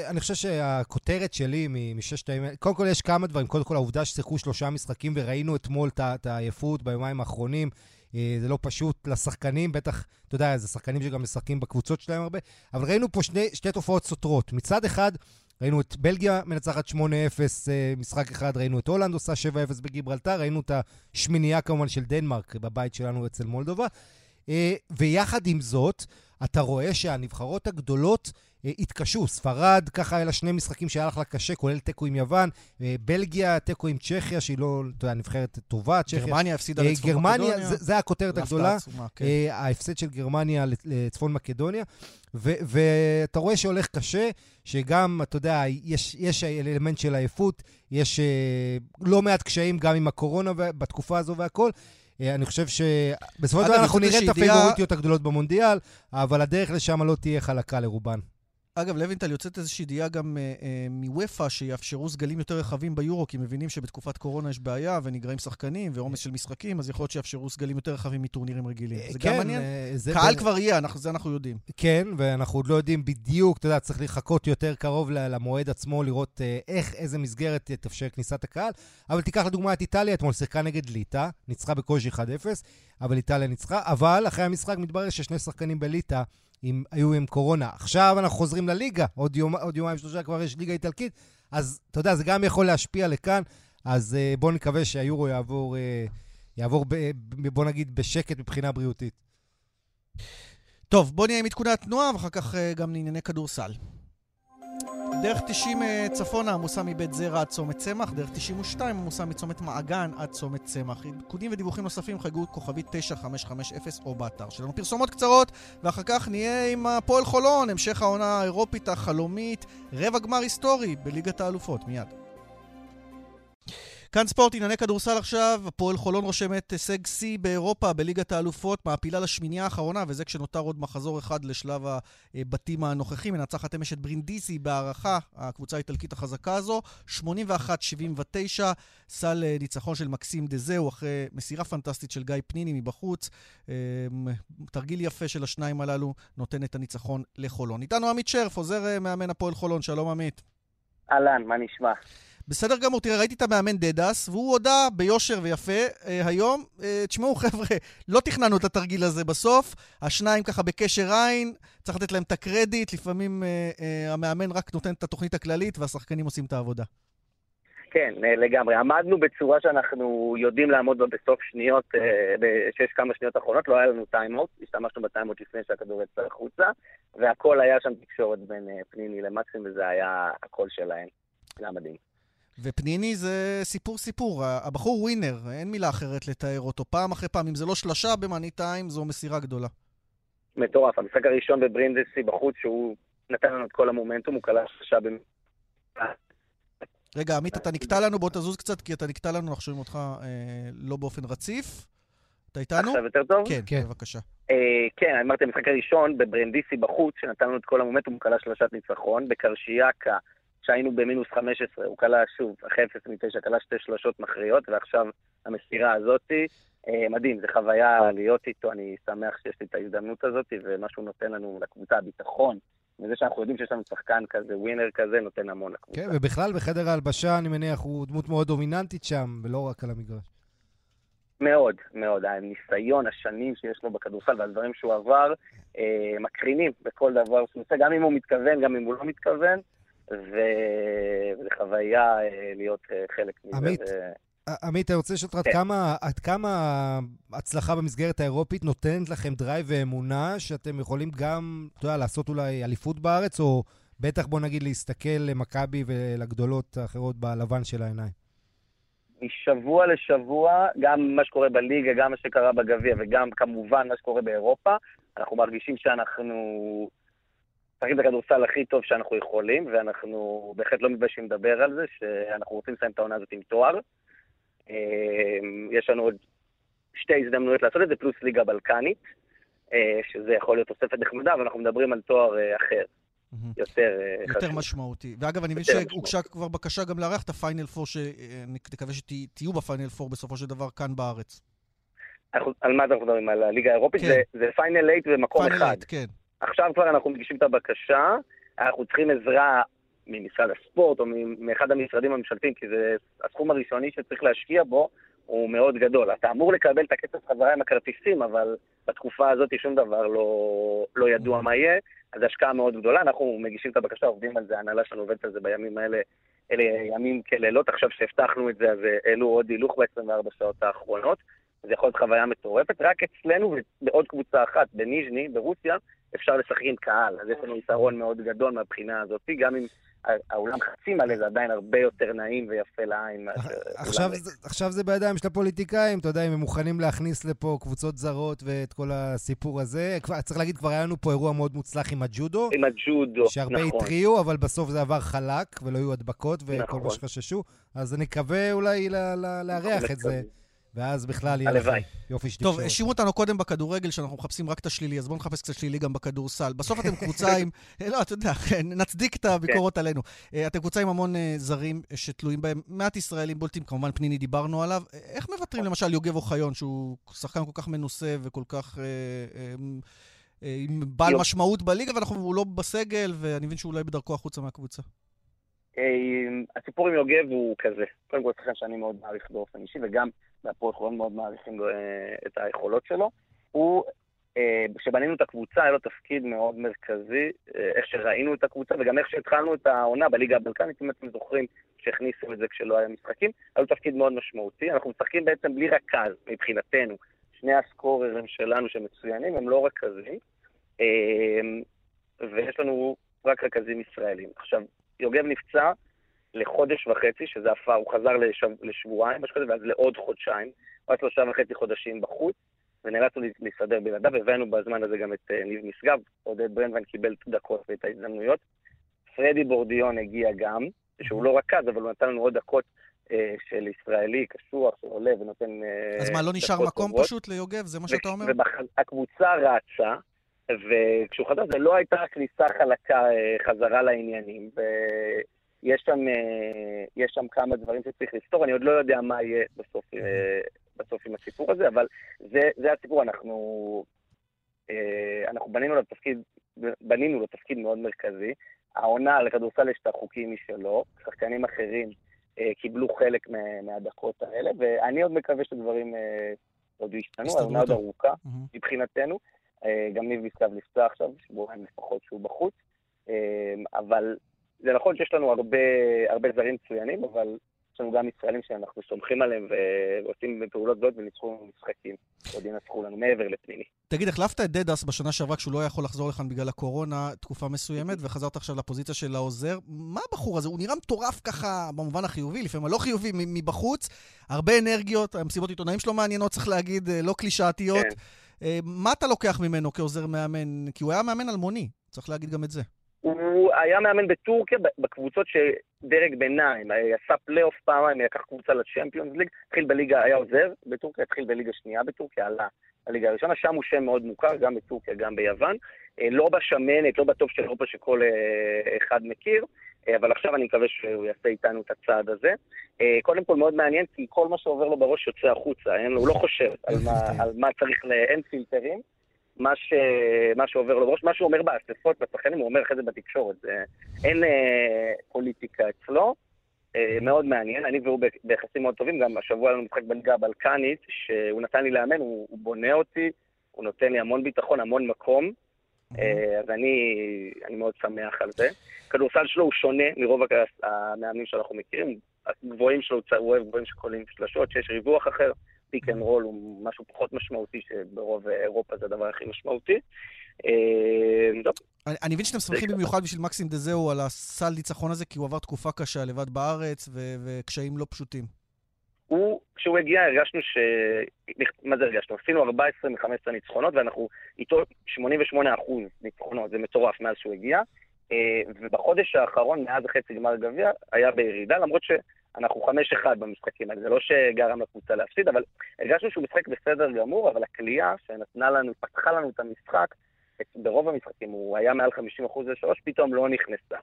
אני חושב שהכותרת שלי מששת הימים... קודם כל יש כמה דברים. קודם כל העובדה ששיחקו שלושה משחקים וראינו אתמול את העייפות ביומיים האחרונים. זה לא פשוט לשחקנים, בטח, אתה יודע, זה שחקנים שגם משחקים בקבוצות שלהם הרבה, אבל ראינו פה שני, שתי תופעות סותרות. מצד אחד, ראינו את בלגיה מנצחת 8-0 אה, משחק אחד, ראינו את הולנד עושה 7-0 בגיברלטר, ראינו את השמינייה כמובן של דנמרק בבית שלנו אצל מולדובה. אה, ויחד עם זאת, אתה רואה שהנבחרות הגדולות התקשו. ספרד, ככה היה לה שני משחקים שהיה לך קשה, כולל תיקו עם יוון. אה, בלגיה, תיקו עם צ'כיה, שהיא לא, אתה יודע, נבחרת טובה, צ'כיה. גרמניה הפסידה אה, לצפון גרמניה, מקדוניה. זה, זה הכותרת הגדולה. עצומה, כן. אה, ההפסד של גרמניה לצפון מקדוניה, ואתה רואה שהולך קשה, שגם, אתה יודע, יש, יש אלמנט של עייפות, יש אה, לא מעט קשיים גם עם הקורונה בתקופה הזו והכל. אה, אני חושב שבסופו של דבר אנחנו נראה את הפייבוריטיות הגדולות במונדיאל, אבל הדרך לשם לא תהיה חלקה לרובן. אגב, לוינטל, יוצאת איזושהי ידיעה גם אה, אה, מוופא שיאפשרו סגלים יותר רחבים ביורו, כי מבינים שבתקופת קורונה יש בעיה ונגרעים שחקנים ועומס של משחקים, אז יכול להיות שיאפשרו סגלים יותר רחבים מטורנירים רגילים. זה גם מעניין. אה, זה קהל ב- כבר יהיה, אנחנו- זה אנחנו יודעים. כן, ואנחנו עוד לא יודעים בדיוק, אתה יודע, צריך לחכות יותר קרוב למועד עצמו, לראות אה, איך, איזה מסגרת אה, תאפשר כניסת הקהל. אבל תיקח לדוגמה את איטליה, אתמול שיחקה נגד ליטא, ניצחה בקושי 1-0, אבל איטליה ניצחה, אבל אחרי המשחק מתברר ששני שחקנים בליטא עם, היו עם קורונה. עכשיו אנחנו חוזרים לליגה, עוד, יום, עוד יומיים שלושה כבר יש ליגה איטלקית, אז אתה יודע, זה גם יכול להשפיע לכאן, אז אה, בואו נקווה שהיורו יעבור, אה, יעבור ב, ב, בוא נגיד בשקט מבחינה בריאותית. טוב, בוא נהיה עם עדכוני התנועה, ואחר כך אה, גם לענייני כדורסל. דרך 90 אה, צפונה עמוסה מבית זרע עד צומת צמח, דרך 92 עמוסה מצומת מעגן עד צומת צמח. עדכונים ודיווחים נוספים חייגו כוכבית 9550 או באתר שלנו. פרסומות קצרות, ואחר כך נהיה עם הפועל חולון, המשך העונה האירופית החלומית, רבע גמר היסטורי בליגת האלופות, מיד. כאן ספורט, ענייני כדורסל עכשיו, הפועל חולון רושמת הישג שיא באירופה בליגת האלופות, מעפילה לשמינייה האחרונה, וזה כשנותר עוד מחזור אחד לשלב הבתים הנוכחי. מנצחת אמש את ברינדיסי בהערכה, הקבוצה האיטלקית החזקה הזו, 81-79, סל אה, ניצחון של מקסים דזהו, אחרי מסירה פנטסטית של גיא פניני מבחוץ. אה, תרגיל יפה של השניים הללו נותן את הניצחון לחולון. איתנו עמית שרף, עוזר אה, מאמן הפועל חולון, שלום עמית. אהלן, מה נשמע? בסדר גמור, תראה, ראיתי את המאמן דדס, והוא הודה ביושר ויפה אה, היום. אה, תשמעו, <laughs> חבר'ה, לא תכננו את התרגיל הזה בסוף. השניים ככה בקשר עין, צריך לתת להם את הקרדיט. לפעמים אה, אה, המאמן רק נותן את התוכנית הכללית והשחקנים עושים את העבודה. כן, אה, לגמרי. עמדנו בצורה שאנחנו יודעים לעמוד בה בסוף שניות, אה, בשש כמה שניות אחרונות, לא היה לנו טיימאוט, השתמשנו בטיימאוט לפני שהכדור יצא החוצה, והכל היה שם תקשורת בין אה, פניני למקסים, וזה היה הקול שלהם. זה היה מדהים. ופניני זה סיפור סיפור. הבחור ווינר, אין מילה אחרת לתאר אותו. פעם אחרי פעם, אם זה לא שלשה במאני טיים, זו מסירה גדולה. מטורף. המשחק הראשון בברינדסי בחוץ, שהוא נתן לנו את כל המומנטום, הוא כלל שלושה ב... רגע, עמית, אתה נקטע לנו, בוא תזוז קצת, כי אתה נקטע לנו, אנחנו שומעים אותך אה, לא באופן רציף. אתה איתנו? עכשיו יותר טוב? כן, כן. בבקשה. אה, כן, אמרתי, המשחק הראשון בברנדיסי בחוץ, שנתן לנו את כל המומנטום, הוא כלה שלושת ניצחון. בקרשיאקה, שהיינו במינוס 15, הוא כלה שוב, אחרי 0 מ-9, כלה שתי שלושות מכריעות, ועכשיו המסירה הזאתי. אה, מדהים, זו חוויה להיות איתו, אני שמח שיש לי את ההזדמנות הזאת, ומה שהוא נותן לנו לקבוצה, הביטחון, וזה שאנחנו יודעים שיש לנו שחקן כזה, ווינר כזה, נותן המון לקבוצה. כן, ובכלל בחדר ההלבשה, אני מניח, הוא דמות מאוד דומיננטית שם, ולא רק על המגרש. מאוד, מאוד. הניסיון, השנים שיש לו בכדורסל והדברים שהוא עבר, אה, מקרינים בכל דבר שהוא עושה, גם אם הוא מתכוון, גם אם הוא לא מתכוון. וזו חוויה אה, להיות אה, חלק מזה. עמית, ו... עמית, אני רוצה לשאול אותך כן. כמה, עד כמה הצלחה במסגרת האירופית נותנת לכם drive ואמונה שאתם יכולים גם, אתה יודע, לעשות אולי אליפות בארץ, או בטח, בוא נגיד, להסתכל למכבי ולגדולות האחרות בלבן של העיניים? משבוע לשבוע, גם מה שקורה בליגה, גם מה שקרה בגביע, וגם כמובן מה שקורה באירופה, אנחנו מרגישים שאנחנו משחקים את הכדורסל הכי טוב שאנחנו יכולים, ואנחנו בהחלט לא מתביישים לדבר על זה, שאנחנו רוצים לסיים את העונה הזאת עם תואר. אה, יש לנו עוד שתי הזדמנויות לעשות את זה, פלוס ליגה בלקנית, אה, שזה יכול להיות תוספת נחמדה, אבל אנחנו מדברים על תואר אה, אחר. יותר אה, יותר. משמעותי. ואגב, אני מבין שהוגשה כבר בקשה גם לארח את הפיינל פור, שנקווה שתהיו בפיינל פור בסופו של דבר כאן בארץ. על מה אנחנו מדברים? על הליגה האירופית? כן. זה- פיינל 8 במקום פיינל אחד. eight, כן. עכשיו כבר אנחנו מגישים את הבקשה, אנחנו צריכים עזרה ממשרד הספורט או מאחד המשרדים הממשלתיים, כי זה הסכום הראשוני שצריך להשקיע בו הוא מאוד גדול. אתה אמור לקבל את הכסף חזרה עם הכרטיסים, אבל בתקופה הזאת שום דבר לא, לא ידוע מה יהיה, אז השקעה מאוד גדולה. אנחנו מגישים את הבקשה, עובדים על זה, ההנהלה שלנו עובדת על זה בימים האלה. אלה ימים כלילות, עכשיו שהבטחנו את זה, אז העלו עוד הילוך ב-24 שעות האחרונות, זה יכול להיות חוויה מטורפת. רק אצלנו ובעוד קבוצה אחת, בניז'ני, ברוסיה, אפשר לשחק עם קהל. אז יש לנו יתרון מאוד גדול מהבחינה הזאת, גם אם האולם חצי מלא זה עדיין הרבה יותר נעים ויפה לעין. עכשיו, עכשיו זה בידיים של הפוליטיקאים, אתה יודע, אם הם מוכנים להכניס לפה קבוצות זרות ואת כל הסיפור הזה. כבר, צריך להגיד, כבר היה לנו פה אירוע מאוד מוצלח עם הג'ודו. עם הג'ודו, נכון. שהרבה התריעו, אבל בסוף זה עבר חלק, ולא היו הדבקות וכל נכון. מה שחששו. אז אני מקווה אולי לארח את זה. ואז בכלל יהיה לך יופי של טוב, השאירו אותנו קודם בכדורגל, שאנחנו מחפשים רק את השלילי, אז בואו נחפש קצת שלילי גם בכדורסל. בסוף אתם קבוצה עם... <laughs> לא, אתה יודע, נצדיק את הביקורות כן. עלינו. אה, אתם קבוצה עם המון אה, זרים שתלויים בהם, מעט ישראלים בולטים, כמובן פניני דיברנו עליו. איך מוותרים למשל יוגב אוחיון, שהוא שחקן כל כך מנוסה וכל כך... אה, עם בעל משמעות בליגה, והוא לא בסגל, ואני מבין שהוא אולי בדרכו החוצה מהקבוצה. הסיפור עם יוגב הוא כזה. קודם כל, שחקן שאני מאוד מעריך באופן אישי, וגם בהפועל חולון מאוד מעריכים אה, את היכולות שלו. הוא, אה, כשבנינו את הקבוצה, היה לו תפקיד מאוד מרכזי, אה, איך שראינו את הקבוצה, וגם איך שהתחלנו את העונה בליגה הבלקנית, אם אתם זוכרים שהכניסו את זה כשלא היה משחקים, היה לו תפקיד מאוד משמעותי. אנחנו משחקים בעצם בלי רכז, מבחינתנו. שני הסקוררים שלנו שמצוינים הם לא רכזים, ויש לנו רק רכזים ישראלים. עכשיו, יוגב נפצע, לחודש וחצי, שזה הפר, הוא חזר לשב, לשבועיים, משהו כזה, ואז לעוד חודשיים. הוא היה שלושה וחצי חודשים בחוץ, ונאלצנו להסתדר בלעדיו, הבאנו בזמן הזה גם את uh, ניב משגב, עודד ברנדווין קיבל את הדקות ואת ההזדמנויות. פרדי בורדיון הגיע גם, שהוא לא רכז, אבל הוא נתן לנו עוד דקות uh, של ישראלי קשוח, שעולה ונותן... Uh, אז מה, לא נשאר מקום טובות. פשוט ליוגב? זה מה שאתה אומר? והקבוצה רצה, וכשהוא חזר, זה לא הייתה כניסה חלקה חזרה לעניינים. יש שם, אה, יש שם כמה דברים שצריך לפתור, אני עוד לא יודע מה יהיה בסוף, אה, בסוף עם הסיפור הזה, אבל זה, זה הסיפור, אנחנו, אה, אנחנו בנינו לו תפקיד, בנינו לו תפקיד מאוד מרכזי. העונה לכדורסל יש את החוקים משלו, שחקנים אחרים קיבלו חלק מהדקות האלה, ואני עוד מקווה שדברים עוד ישתנו, העונה עוד ארוכה מבחינתנו. גם ניב מסתיו נפצע עכשיו, שבועיים לפחות שהוא בחוץ, אבל זה נכון שיש לנו הרבה, הרבה זרים מצוינים, אבל יש לנו גם ישראלים שאנחנו סומכים עליהם ועושים פעולות זאת וניצחו משחקים. עוד ינצחו לנו מעבר לפנימי. תגיד, החלפת את דדס בשנה שעברה כשהוא לא היה יכול לחזור לכאן בגלל הקורונה תקופה מסוימת, וחזרת עכשיו לפוזיציה של העוזר. מה הבחור הזה? הוא נראה מטורף ככה, במובן החיובי, לפעמים הלא חיובי, מבחוץ. הרבה אנרגיות, המסיבות עיתונאים שלו מעניינות, צריך להגיד, אה, לא קלישאתיות. כן. אה, מה אתה לוקח ממנו כעוזר מאמן? כי הוא היה מאמן אלמוני, צריך להגיד גם את זה. הוא היה מאמן בטורקיה, בקבוצות שדרג ביניים, עשה פלייאוף פעמיים, לקח קבוצה לצ'מפיונס ליג, התחיל בליגה, היה עוזר בטורקיה, התחיל בליגה שנייה בטורקיה, עלה לליגה הראשונה, שם הוא שם מאוד מוכר, גם בטורקיה, גם ביוון. אה, לא בשמנת, לא בטוב של אירופה שכל אה, אחד מכיר, אה, אבל עכשיו אני מקווה שהוא יעשה איתנו את הצעד הזה. קודם כל מאוד מעניין, כי כל מה שעובר לו בראש יוצא החוצה, אין, הוא לא חושב על מה, <laughs> על מה צריך, אין פילטרים. מה, ש... מה שעובר לו בראש, מה שהוא אומר באספות, בשחקנים, הוא אומר אחרי זה בתקשורת. אין אה, פוליטיקה אצלו. אה, מאוד מעניין, אני והוא ביחסים מאוד טובים, גם השבוע היה לנו משחק בליגה הבלקנית, שהוא נתן לי לאמן, הוא, הוא בונה אותי, הוא נותן לי המון ביטחון, המון מקום, אה, אז אני, אני מאוד שמח על זה. כדורסל שלו הוא שונה מרוב המאמנים שאנחנו מכירים, הגבוהים שלו, הוא אוהב גבוהים שקולעים שלשות, שיש ריווח אחר. פיק אנד רול הוא משהו פחות משמעותי, שברוב אירופה זה הדבר הכי משמעותי. אה, אני מבין שאתם שמחים במיוחד בשביל מקסים דה זאו על הסל ניצחון הזה, כי הוא עבר תקופה קשה לבד בארץ וקשיים לא פשוטים. הוא, כשהוא הגיע הרגשנו ש... מה זה הרגשנו? עשינו 14 מ-15 ניצחונות ואנחנו איתו 88 אחוז ניצחונות, זה מטורף מאז שהוא הגיע. אה, ובחודש האחרון, מאז החצי גמר גביע, היה בירידה, למרות ש... אנחנו חמש אחד במשחקים האלה, זה לא שגרם לקבוצה להפסיד, אבל הרגשנו שהוא משחק בסדר גמור, אבל הכלייה שנתנה לנו, פתחה לנו את המשחק, ברוב המשחקים הוא היה מעל 50% לשלוש, פתאום לא נכנסה.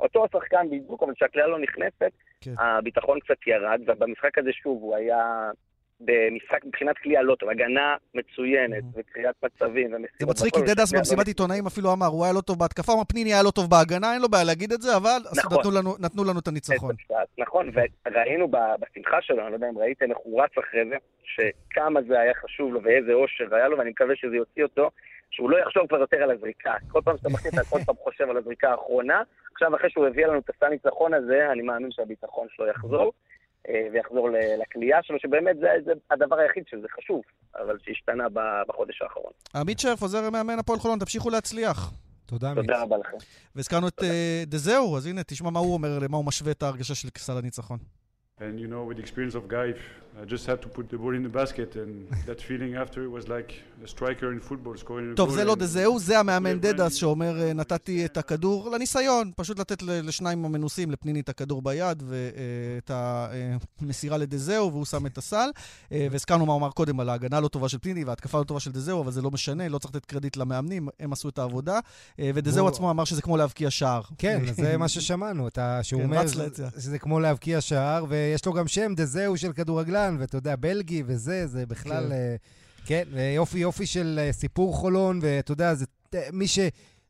אותו השחקן בדיוק, אבל כשהכלייה לא נכנסת, כן. הביטחון קצת ירד, ובמשחק הזה שוב הוא היה במשחק מבחינת כליאה לא טוב, הגנה מצוינת, mm-hmm. וקריאת מצבים ומסיבות. זה מצחיק, כי דדס במסיבת עיתונאים אפילו אמר, הוא היה לא טוב בהתקפה, הוא אמר פניני היה לא טוב בהגנה, אין לו בעיה להגיד את זה, אבל נכון. נתנו, לנו, את הניצחון. נכון, וראינו בשמחה שלו, אני לא יודע אם ראיתם איך הוא רץ אחרי זה, שכמה זה היה חשוב לו ואיזה אושר היה לו, ואני מקווה שזה יוציא אותו, שהוא לא יחשוב כבר יותר על הזריקה. כל פעם שאתה מחליט, כל פעם חושב על הזריקה האחרונה. עכשיו, אחרי שהוא הביא לנו את הסל ניצחון הזה, אני מאמין שהביטחון שלו יחזור. אה, ויחזור לכלייה שלו, שבאמת זה, זה הדבר היחיד שזה חשוב, אבל שהשתנה בחודש האחרון. עמית שרף, עוזר מאמן הפועל חולון, תמשיכו להצליח. תודה, עמית. תודה רבה לכם. והזכרנו את דזהו, אז הנה, תשמע מה הוא אומר, למה הוא משווה את ההרגשה של כסל הניצחון. And you know, with the experience of Guy, I just had to put the ball in the basket, and that feeling after was like a striker in football scoring a goal. טוב, זה לא דזהו, זה המאמן דדס שאומר, נתתי את הכדור לניסיון, פשוט לתת לשניים המנוסים, לפניני את הכדור ביד ואת המסירה לדזהו, והוא שם את הסל. והזכרנו מה הוא אמר קודם על ההגנה לא טובה של פניני וההתקפה לא טובה של דזהו, אבל זה לא משנה, לא צריך לתת קרדיט למאמנים, הם עשו את העבודה. ודזהו עצמו אמר שזה כמו להבקיע שער. כן, זה מה ששמענו, שהוא אומר שזה כמו להבקיע שער, יש לו גם שם, דזהו של כדורגלן, ואתה יודע, בלגי וזה, זה בכלל... כן, כן יופי יופי של אה, סיפור חולון, ואתה יודע, זה מי ש...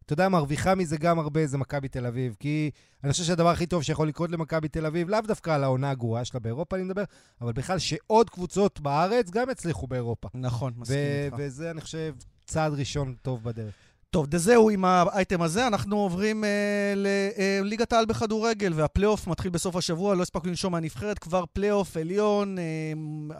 אתה יודע, מרוויחה מזה גם הרבה זה מכבי תל אביב. כי אני חושב שהדבר הכי טוב שיכול לקרות למכבי תל אביב, לאו דווקא על העונה הגרועה שלה באירופה, אני מדבר, אבל בכלל שעוד קבוצות בארץ גם יצליחו באירופה. נכון, מסכים איתך. וזה, אני חושב, צעד ראשון טוב בדרך. טוב, זהו עם האייטם הזה. אנחנו עוברים אה, לליגת העל בכדורגל, והפלייאוף מתחיל בסוף השבוע, לא הספקנו לנשום מהנבחרת, כבר פלייאוף עליון. אה,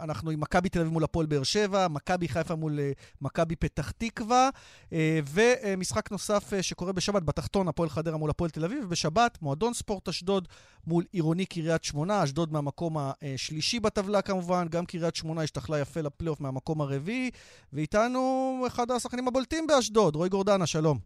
אנחנו עם מכבי תל אביב מול הפועל באר שבע, מכבי חיפה מול אה, מכבי פתח תקווה, אה, ומשחק נוסף אה, שקורה בשבת בתחתון, הפועל חדרה מול הפועל תל אביב, ובשבת מועדון ספורט אשדוד מול עירוני קריית שמונה, אשדוד מהמקום השלישי בטבלה כמובן, גם קריית שמונה השתכלה יפה לפלייאוף מהמקום הרביעי, ואיתנו אחד השחקנים הבולטים באשדוד, רועי גורדנה, שלום.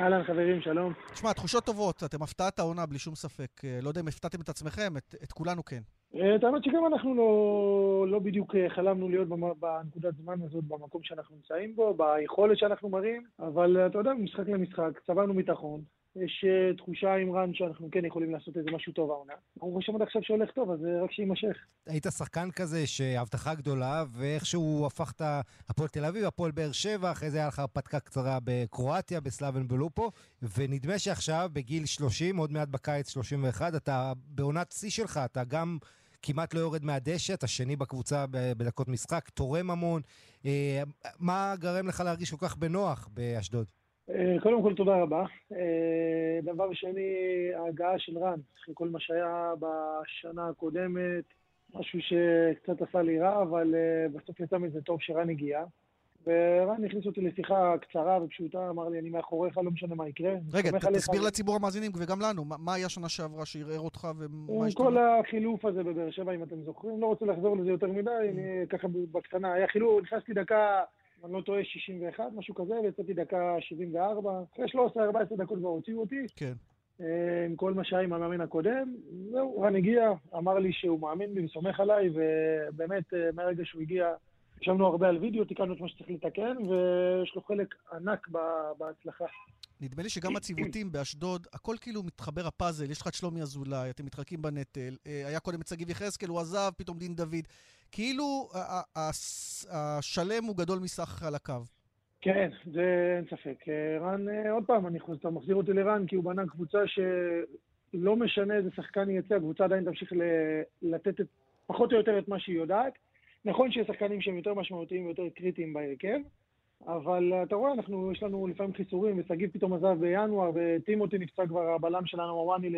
אהלן חברים, שלום. תשמע, תחושות טובות, אתם הפתעת העונה בלי שום ספק. אה, לא יודע אם הפתעתם את עצמכם, את, את כולנו כן. אה, את האמת שגם אנחנו לא, לא בדיוק אה, חלמנו להיות בנקודת זמן הזאת, במקום שאנחנו נמצאים בו, ביכולת שאנחנו מראים, אבל אתה יודע, משחק למשחק, צברנו ביטחון, יש uh, תחושה עם רן שאנחנו כן יכולים לעשות איזה משהו טוב העונה. ברוך השם עד עכשיו שהולך טוב, אז רק שיימשך. היית שחקן כזה שהבטחה גדולה, ואיכשהו הפכת הפועל תל אביב, הפועל באר שבע, אחרי זה היה לך הרפתקה קצרה בקרואטיה, בסלאבן בלופו, ונדמה שעכשיו, בגיל 30, עוד מעט בקיץ 31, אתה בעונת שיא שלך, אתה גם... כמעט לא יורד מהדשא, אתה שני בקבוצה בדקות משחק, תורם המון. אה, מה גרם לך להרגיש כל כך בנוח באשדוד? אה, קודם כל, תודה רבה. אה, דבר שני, ההגעה של רן, אחרי כל מה שהיה בשנה הקודמת, משהו שקצת עשה לי רע, אבל אה, בסוף יצא מזה טוב שרן הגיע. ורן הכניס אותי לשיחה קצרה ופשוטה, אמר לי, אני מאחוריך, לא משנה מה יקרה. רגע, תסביר לציבור המאזינים וגם לנו, מה היה שנה שעברה שערער אותך ומה השתנה? כל החילוף הזה בבאר שבע, אם אתם זוכרים, לא רוצה לחזור לזה יותר מדי, אני ככה בקטנה, היה חילוף, נכנסתי דקה... אני לא טועה, 61, משהו כזה, ויצאתי דקה 74. אחרי 13-14 דקות כבר הוציאו אותי. כן. אה, עם כל מה שהיה עם המאמן הקודם. זהו, רן הגיע, אמר לי שהוא מאמין בי וסומך עליי, ובאמת, אה, מהרגע שהוא הגיע, ישבנו הרבה על וידאו, תיקנו את מה שצריך לתקן, ויש לו חלק ענק בהצלחה. נדמה לי שגם הציוותים באשדוד, הכל כאילו מתחבר הפאזל, יש לך את שלומי אזולאי, אתם מתחלקים בנטל. אה, היה קודם את שגיב יחזקאל, הוא עזב, פתאום דין דוד. כאילו השלם הוא גדול מסך חלקיו. כן, זה אין ספק. אה, רן, אה, עוד פעם, אני חושב, אתה מחזיר אותי לרן, כי הוא בנה קבוצה שלא משנה איזה שחקן יצא, הקבוצה עדיין תמשיך לתת את, פחות או יותר את מה שהיא יודעת. נכון שיש שחקנים שהם יותר משמעותיים ויותר קריטיים בהרכב, אבל אתה רואה, אנחנו, יש לנו לפעמים חיסורים, ושגיב פתאום עזב בינואר, וטימותי נפצע כבר, הבלם שלנו, אוואני,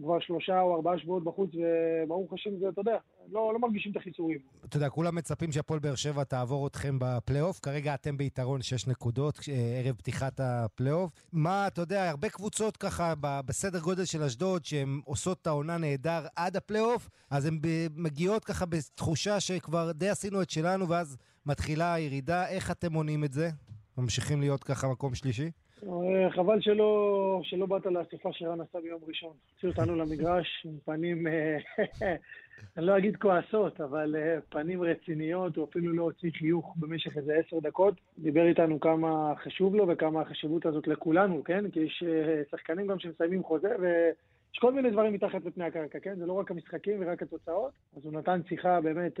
כבר שלושה או ארבעה שבועות בחוץ, וברוך השם זה, אתה יודע, לא, לא מרגישים את החיסורים. אתה יודע, כולם מצפים שהפועל באר שבע תעבור אתכם בפלייאוף. כרגע אתם ביתרון שש נקודות, אה, ערב פתיחת הפלייאוף. מה, אתה יודע, הרבה קבוצות ככה בסדר גודל של אשדוד, שהן עושות את העונה נהדר עד הפלייאוף, אז הן מגיעות ככה בתחושה שכבר די עשינו את שלנו, ואז מתחילה הירידה. איך אתם מונים את זה? ממשיכים להיות ככה מקום שלישי? אה, חבל שלא, שלא באת לאספה שרן עשה ביום ראשון. הוציאו אותנו למגרש עם פנים, אה, <laughs> אני לא אגיד כועסות, אבל אה, פנים רציניות, הוא אפילו לא הוציא חיוך במשך איזה עשר דקות. דיבר איתנו כמה חשוב לו וכמה החשיבות הזאת לכולנו, כן? כי יש שחקנים גם שמסיימים חוזה, ו... יש כל מיני דברים מתחת לפני הקרקע, כן? זה לא רק המשחקים ורק התוצאות. אז הוא נתן שיחה באמת 10-12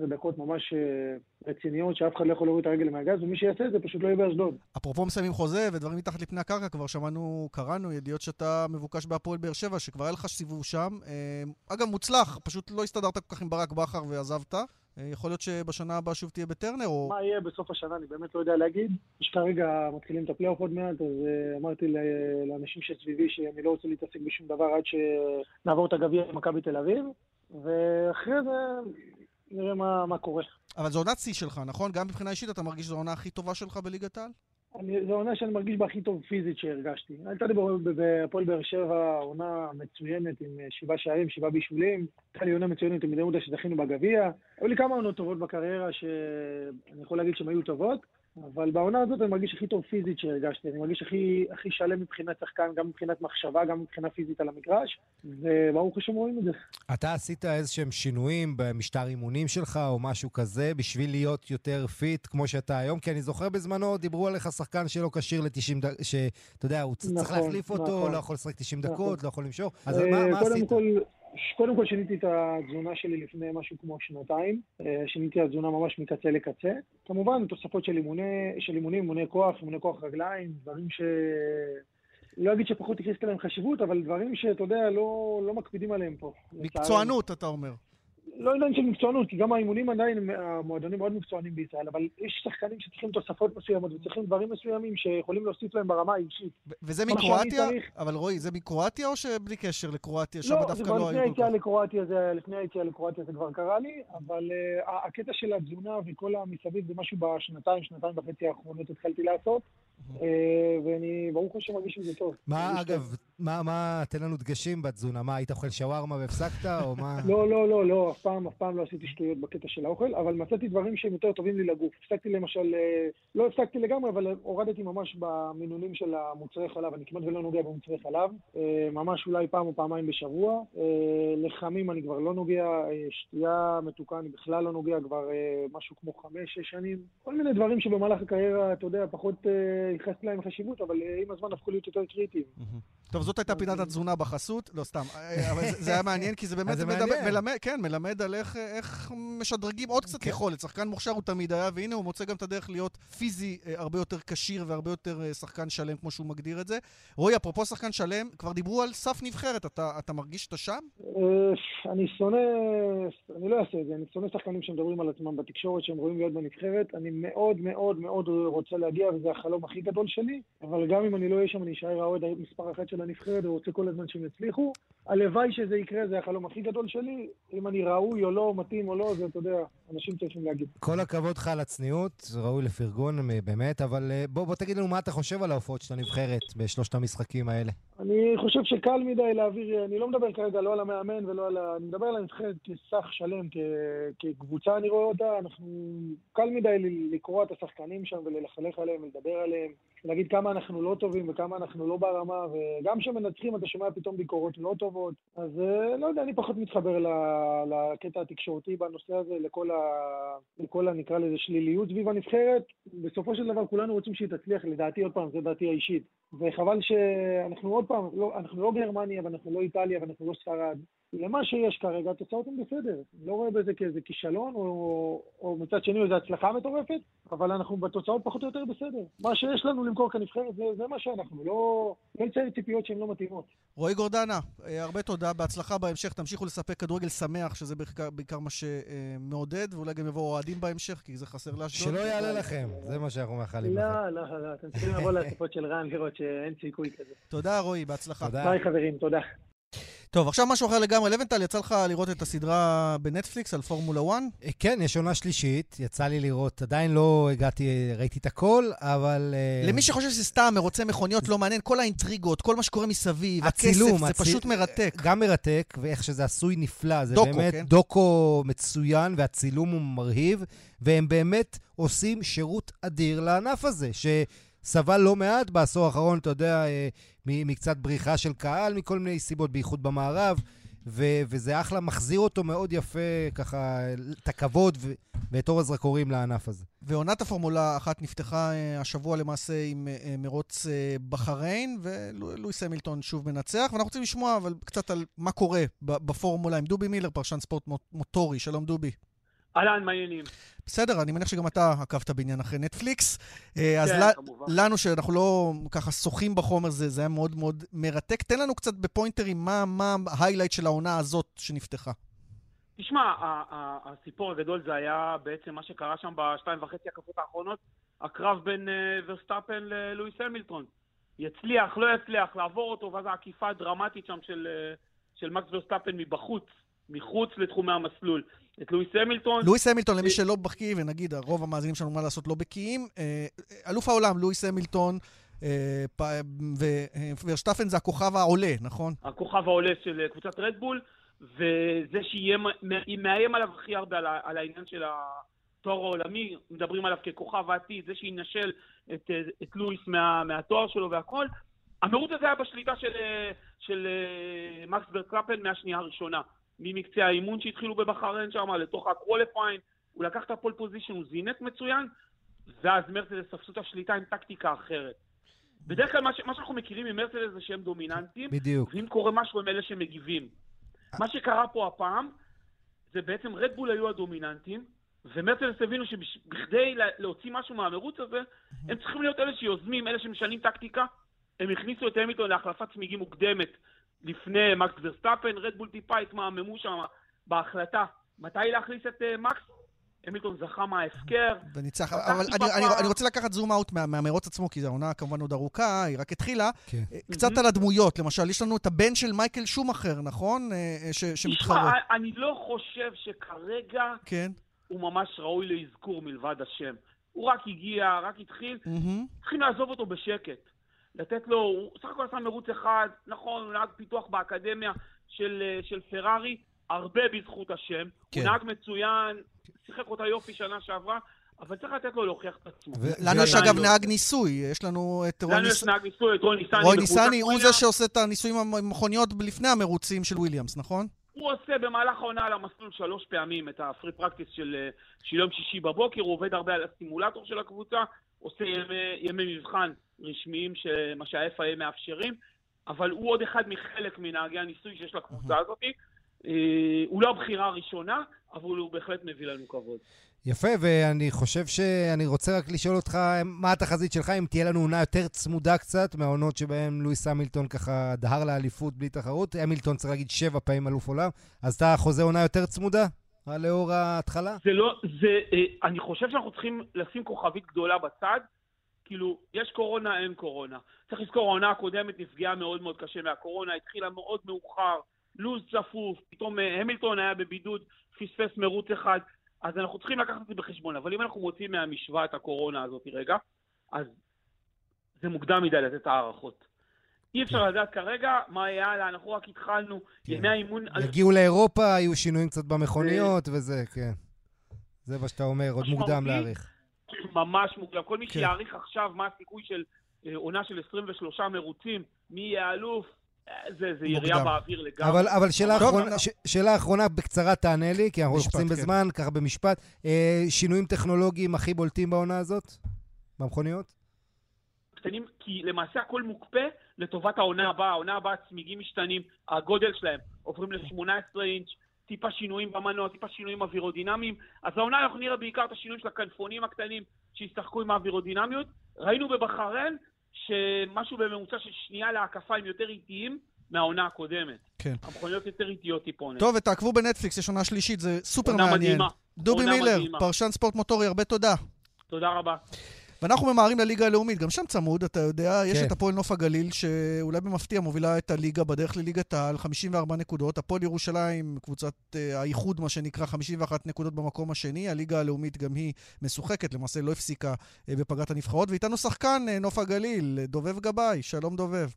אה, דקות ממש אה, רציניות, שאף אחד לא יכול להוריד את הרגל מהגז, ומי שיעשה את זה פשוט לא יהיה באשדוד. אפרופו מסיימים חוזה ודברים מתחת לפני הקרקע, כבר שמענו, קראנו ידיעות שאתה מבוקש בהפועל באר שבע, שכבר היה לך סיבוב שם. אה, אגב, מוצלח, פשוט לא הסתדרת כל כך עם ברק בכר ועזבת. אה, יכול להיות שבשנה הבאה שוב תהיה בטרנר, או... מה יהיה בסוף השנה, אני באמת לא יודע להגיד. יש כרגע, מתחילים את הפלייאוף עוד מעט, אז uh, אמרתי לאנשים שסביבי שאני לא רוצה להתעסק בשום דבר עד שנעבור את הגביע למכבי תל אביב. ואחרי זה נראה מה, מה קורה. אבל זו עונת שיא שלך, נכון? גם מבחינה אישית אתה מרגיש שזו העונה הכי טובה שלך בליגת העל? אני, זו עונה שאני מרגיש בה הכי טוב פיזית שהרגשתי. הייתה לי בהפועל באר שבע עונה מצוינת עם אה, שבעה שערים, שבעה בישולים. הייתה לי עונה מצוינת עם בני יהודה שזכינו בגביע. היו לי כמה עונות טובות בקריירה שאני יכול להגיד שהן היו טובות, אבל בעונה הזאת אני מרגיש הכי טוב פיזית שהרגשתי. אני מרגיש הכי, הכי שלם מבחינת שחקן, גם מבחינת מחשבה, גם מבחינה פיזית על המגרש, וברוך השם רואים את זה. אתה עשית איזשהם שינויים במשטר אימונים שלך או משהו כזה בשביל להיות יותר fit כמו שאתה היום? כי אני זוכר בזמנו, דיברו עליך שחקן שלא כשיר ל-90 דקות, שאתה יודע, הוא צריך נכון, להחליף אותו, נכון. לא יכול לשחק 90 נכון. דקות, לא יכול למשוך. אז אה, מה מה עשית? כל, קודם כל שיניתי את התזונה שלי לפני משהו כמו שנתיים. אה, שיניתי את התזונה ממש מקצה לקצה. כמובן, תוספות של, אימוני, של אימונים, אימוני כוח, אימוני כוח רגליים, דברים ש... לא אגיד שפחות ייחסתי להם חשיבות, אבל דברים שאתה יודע, לא, לא מקפידים עליהם פה. מקצוענות, אתה אומר. לא עניין של מקצוענות, כי גם האימונים עדיין, המועדונים מאוד מקצוענים בישראל, אבל יש שחקנים שצריכים תוספות מסוימות וצריכים דברים מסוימים שיכולים להוסיף להם ברמה האישית. וזה מקרואטיה? צריך- אבל רועי, זה מקרואטיה או שבלי קשר לקרואטיה, שם לא, דווקא לא היו כל כך? לקרואטיה, זה לפני היציאה לקרואטיה זה כבר קרה לי, אבל uh, הקטע של התזונה וכל המסביב זה משהו בשנתיים, שנתיים וחצי האחרונות התחלתי לעשות, uh, ואני ברוך השם מרגיש עם זה טוב. מה. אגב, מה, מה, תן לנו דגשים בתזונה. מה, היית אוכל שווארמה והפסקת, או מה? לא, לא, לא, לא, אף פעם, אף פעם לא עשיתי שטויות בקטע של האוכל, אבל מצאתי דברים שהם יותר טובים לי לגוף. הפסקתי למשל, אה, לא הפסקתי לגמרי, אבל הורדתי ממש במינונים של המוצרי חלב, אני כמעט ולא נוגע במוצרי חלב, אה, ממש אולי פעם או פעמיים בשבוע. אה, לחמים אני כבר לא נוגע, שתייה מתוקה אני בכלל לא נוגע כבר משהו כמו חמש-שש שנים. כל מיני דברים שבמהלך הקריירה, אתה יודע, פחות ייחסתי להם חשיבות, אבל עם הזמן הפכו להיות יותר קריטיים. טוב, זאת הייתה פינת התזונה בחסות, לא סתם, אבל זה היה מעניין, כי זה באמת. מלמד, כן, מלמד על איך- איך משדרגים עוד קצת כן. יכולת. שחקן מוכשר הוא תמיד היה, והנה הוא מוצא גם את הדרך להיות פיזי אה, הרבה יותר כשיר והרבה יותר אה, שחקן שלם, כמו שהוא מגדיר את זה. רועי, אפרופו שחקן שלם, כבר דיברו על סף נבחרת, אתה אתה מרגיש שאתה שם? אה, אני שונא, אני לא אעשה את זה, אני שונא שחקנים שמדברים על עצמם בתקשורת, שהם רואים להיות בנבחרת. אני מאוד מאוד מאוד רוצה להגיע, וזה החלום הכי גדול שלי, אבל גם אם אני לא אהיה שם, אני אשאר האוהד מספר אחת של הנבחרת, ורוצה כל הזמן שהם יצליחו. הלוואי שזה יקרה, זה החלום הכי גדול שלי. אם אני ראוי או לא, מתאים או לא, זה, אתה יודע, אנשים צריכים להגיד. כל הכבוד לך על הצניעות, זה ראוי לפרגון באמת, אבל אה, בוא, בוא תגיד לנו מה אתה חושב על ההופעות של הנבחרת בשלושת המשחקים האלה. אני חושב שקל מדי להעביר, אני לא מדבר כרגע לא על המאמן ולא על ה... אני מדבר על הנבחרת כסך שלם, כ... כקבוצה אני רואה אותה, אנחנו... קל מדי לקרוא את השחקנים שם וללכלך עליהם ולדבר עליהם, להגיד כמה אנחנו לא טובים וכמה אנחנו לא ברמה, וגם כשמנצחים אתה שומע פתאום ביקורות לא טובות, אז אה, לא יודע, אני פחות מתחבר. לקטע התקשורתי בנושא הזה, לכל ה... לכל ה... נקרא לזה שליליות סביב הנבחרת. בסופו של דבר כולנו רוצים שהיא תצליח, לדעתי עוד פעם, זו דעתי האישית. וחבל שאנחנו עוד פעם, לא, אנחנו לא גרמניה ואנחנו לא איטליה ואנחנו לא ספרד. למה שיש כרגע, התוצאות הן בסדר. אני לא רואה בזה כאיזה כישלון, או, או מצד שני איזו הצלחה מטורפת, אבל אנחנו בתוצאות פחות או יותר בסדר. מה שיש לנו למכור כנבחרת, זה, זה מה שאנחנו. לא, לא נצייר ציפיות שהן לא מתאימות. רועי גורדנה, אה, הרבה תודה, בהצלחה בהמשך, תמשיכו לספק כדורגל שמח, שזה בעיקר, בעיקר מה שמעודד, ואולי גם יבואו אוהדים בהמשך, כי זה חסר לאשדוד. שלא יעלה לכם, זה מה שאנחנו מאחלים לכם. לא, לא, לא, אתם צריכים לבוא לאספות של רן לראות שאין סיכוי כזה. תודה, רועי, בהצלחה. ביי חברים, תודה. טוב, עכשיו משהו אחר לגמרי. לבנטל, יצא לך לראות את הסדרה בנטפליקס על פורמולה 1? אה, כן, יש עונה שלישית, יצא לי לראות, עדיין לא הגעתי, ראיתי את הכל, אבל... אה, למי שחושב שזה סתם מרוצה מכוניות לא מעניין, כל האינטריגות, כל מה שקורה מסביב, הצילום, הכסף, זה פשוט מרתק. גם מרתק, ואיך שזה עשוי נפלא. זה דוקו, באמת כן? דוקו מצוין, והצילום הוא מרהיב, והם באמת עושים שירות אדיר לענף הזה, שסבל לא מעט בעשור האחרון, אתה יודע, אה, מקצת בריחה של קהל, מכל מיני סיבות, בייחוד במערב. ו- וזה אחלה, מחזיר אותו מאוד יפה, ככה, את הכבוד ו- ואת אור הזרקורים לענף הזה. ועונת הפורמולה אחת נפתחה אה, השבוע למעשה עם אה, מרוץ בחריין, ולואיס המילטון שוב מנצח, ואנחנו רוצים לשמוע אבל קצת על מה קורה בפורמולה עם דובי מילר, פרשן ספורט מו- מוטורי. שלום דובי. אהלן, מה העניינים? בסדר, אני מניח שגם אתה עקבת בעניין אחרי נטפליקס. אה, אז כן, ל- כמובן. לנו, שאנחנו לא ככה שוחים בחומר, זה, זה היה מאוד מאוד מרתק. תן לנו קצת בפוינטרים מה, מה ה highlight של העונה הזאת שנפתחה. תשמע, הסיפור הגדול זה היה בעצם מה שקרה שם בשתיים וחצי הקפות האחרונות, הקרב בין אה, ורסטאפן ללואיס המילטון. יצליח, לא יצליח, לעבור אותו, ואז העקיפה הדרמטית שם של, אה, של מקס ורסטאפן מבחוץ, מחוץ לתחומי המסלול. את לואיס המילטון. לואיס המילטון, למי שלא בקיא, ונגיד רוב המאזינים שלנו מה לעשות לא בקיאים, אה, אלוף העולם, לואיס המילטון, אה, ורשטפן זה הכוכב העולה, נכון? הכוכב העולה של קבוצת רדבול, וזה שמאיים עליו הכי הרבה על, העניין של התואר העולמי, מדברים עליו ככוכב העתיד, זה שינשל את, את לואיס מה, מהתואר שלו והכל. המרוץ הזה היה בשליטה של, של מקס ורסטאפן מהשנייה הראשונה. ממקצה האימון שהתחילו בבחריין שם, לתוך ה qualifying, הוא לקח את הפול פוזיישן, הוא זינק מצוין, ואז מרצדס תפסו את השליטה עם טקטיקה אחרת. בדרך כלל מה, ש, מה שאנחנו מכירים ממרצדס זה שהם דומיננטים, בדיוק. ואם קורה משהו הם אלה שמגיבים. מה שקרה פה הפעם, זה בעצם רדבול היו הדומיננטים, ומרצדס הבינו שבכדי להוציא משהו מהמרוץ הזה, הם צריכים להיות אלה שיוזמים, אלה שמשנים טקטיקה. הם הכניסו את המילטון להחלפת צמיגים מוקדמת לפני מקס ורסטאפן, רדבול טיפה התמהממו שם בהחלטה מתי להכניס את אה, מקס. המילטון זכה מההפקר. וניצח, אבל אני, אני, אני רוצה לקחת zoom out מה, מהמרוץ עצמו, כי זו עונה כמובן עוד ארוכה, היא רק התחילה. כן. אה, קצת על הדמויות, למשל, יש לנו את הבן של מייקל שומאכר, נכון? אה, ש, שמתחרה. תשמע, אני לא חושב שכרגע כן. הוא ממש ראוי לאזכור מלבד השם. הוא רק הגיע, רק התחיל, mm-hmm. צריכים לעזוב אותו בשקט. לתת לו, הוא סך הכל עשה מרוץ אחד, נכון, הוא נהג פיתוח באקדמיה של, אה, של פרארי, הרבה בזכות השם. כן. הוא נהג מצוין, שיחק אותה יופי שנה שעברה, אבל צריך לתת לו להוכיח את עצמו. לנו יש אגב נהג ניסוי, יש לנו את רוי ניסני. לנו יש נהג ניסוי, את ניסני. ניסני הוא זה שעושה את הניסויים המכוניות לפני המרוצים של וויליאמס, נכון? הוא עושה במהלך העונה על המסלול שלוש פעמים את הפרי פרקטיס של, אה, של יום שישי בבוקר, הוא עובד הרבה על הסימולטור של הקבוצה, עושה ימי, ימי מבחן רשמיים, מה שה-FIA מאפשרים, אבל הוא עוד אחד מחלק מנהגי הניסוי שיש לקבוצה הזאת. אה, הוא לא הבחירה הראשונה, אבל הוא בהחלט מביא לנו כבוד. יפה, ואני חושב שאני רוצה רק לשאול אותך, מה התחזית שלך, אם תהיה לנו עונה יותר צמודה קצת מהעונות שבהן לואיס המילטון ככה דהר לאליפות בלי תחרות? המילטון צריך להגיד שבע פעמים אלוף עולם, אז אתה חוזה עונה יותר צמודה? לאור ההתחלה? זה לא, זה, אה, אני חושב שאנחנו צריכים לשים כוכבית גדולה בצד. כאילו, יש קורונה, אין קורונה. צריך לזכור, העונה הקודמת נפגעה מאוד מאוד קשה מהקורונה, התחילה מאוד מאוחר, לו"ז צפוף, פתאום אה, המילטון היה בבידוד, פספס מרוץ אחד, אז אנחנו צריכים לקחת את זה בחשבון. אבל אם אנחנו מוצאים מהמשוואה את הקורונה הזאת רגע, אז זה מוקדם מדי לתת הערכות. אי אפשר כן. לדעת כרגע מה יהיה הלאה, אנחנו רק התחלנו, כן. ימי האימון... יגיעו לאירופה, היו שינויים קצת במכוניות וזה, כן. זה מה שאתה אומר, עוד מוקדם להעריך. ממש מוקדם. כל מי כן. שיעריך עכשיו מה הסיכוי של אה, עונה של 23 מרוצים, מי יהיה אלוף, אה, זה, זה ירייה באוויר לגמרי. אבל, אבל שאלה, אחרונה, ש, שאלה אחרונה, בקצרה תענה לי, כי אנחנו לוחצים כן. בזמן, ככה במשפט. אה, שינויים טכנולוגיים הכי בולטים בעונה הזאת? במכוניות? קטנים, כי למעשה הכל מוקפא לטובת העונה הבאה. העונה הבאה צמיגים משתנים, הגודל שלהם עוברים ל-18 אינץ', טיפה שינויים במנוע, טיפה שינויים אווירודינמיים. אז העונה אנחנו נראה בעיקר את השינויים של הכנפונים הקטנים שישחקו עם האווירודינמיות. ראינו בבחריין שמשהו בממוצע של שנייה להקפה הם יותר איטיים מהעונה הקודמת. כן. המכוניות יותר איטיות טיפונת. טוב, ותעקבו בנטפליקס, יש עונה שלישית, זה סופר מעניין. מדהימה. דובי מילר, מדהימה. פרשן ספורט מוטורי, הרבה תודה. תודה רבה. ואנחנו ממהרים לליגה הלאומית, גם שם צמוד, אתה יודע, כן. יש את הפועל נוף הגליל, שאולי במפתיע מובילה את הליגה בדרך לליגת העל, 54 נקודות. הפועל ירושלים, קבוצת uh, האיחוד, מה שנקרא, 51 נקודות במקום השני. הליגה הלאומית גם היא משוחקת, למעשה לא הפסיקה uh, בפגרת הנבחרות. ואיתנו שחקן uh, נוף הגליל, דובב גבאי. שלום דובב.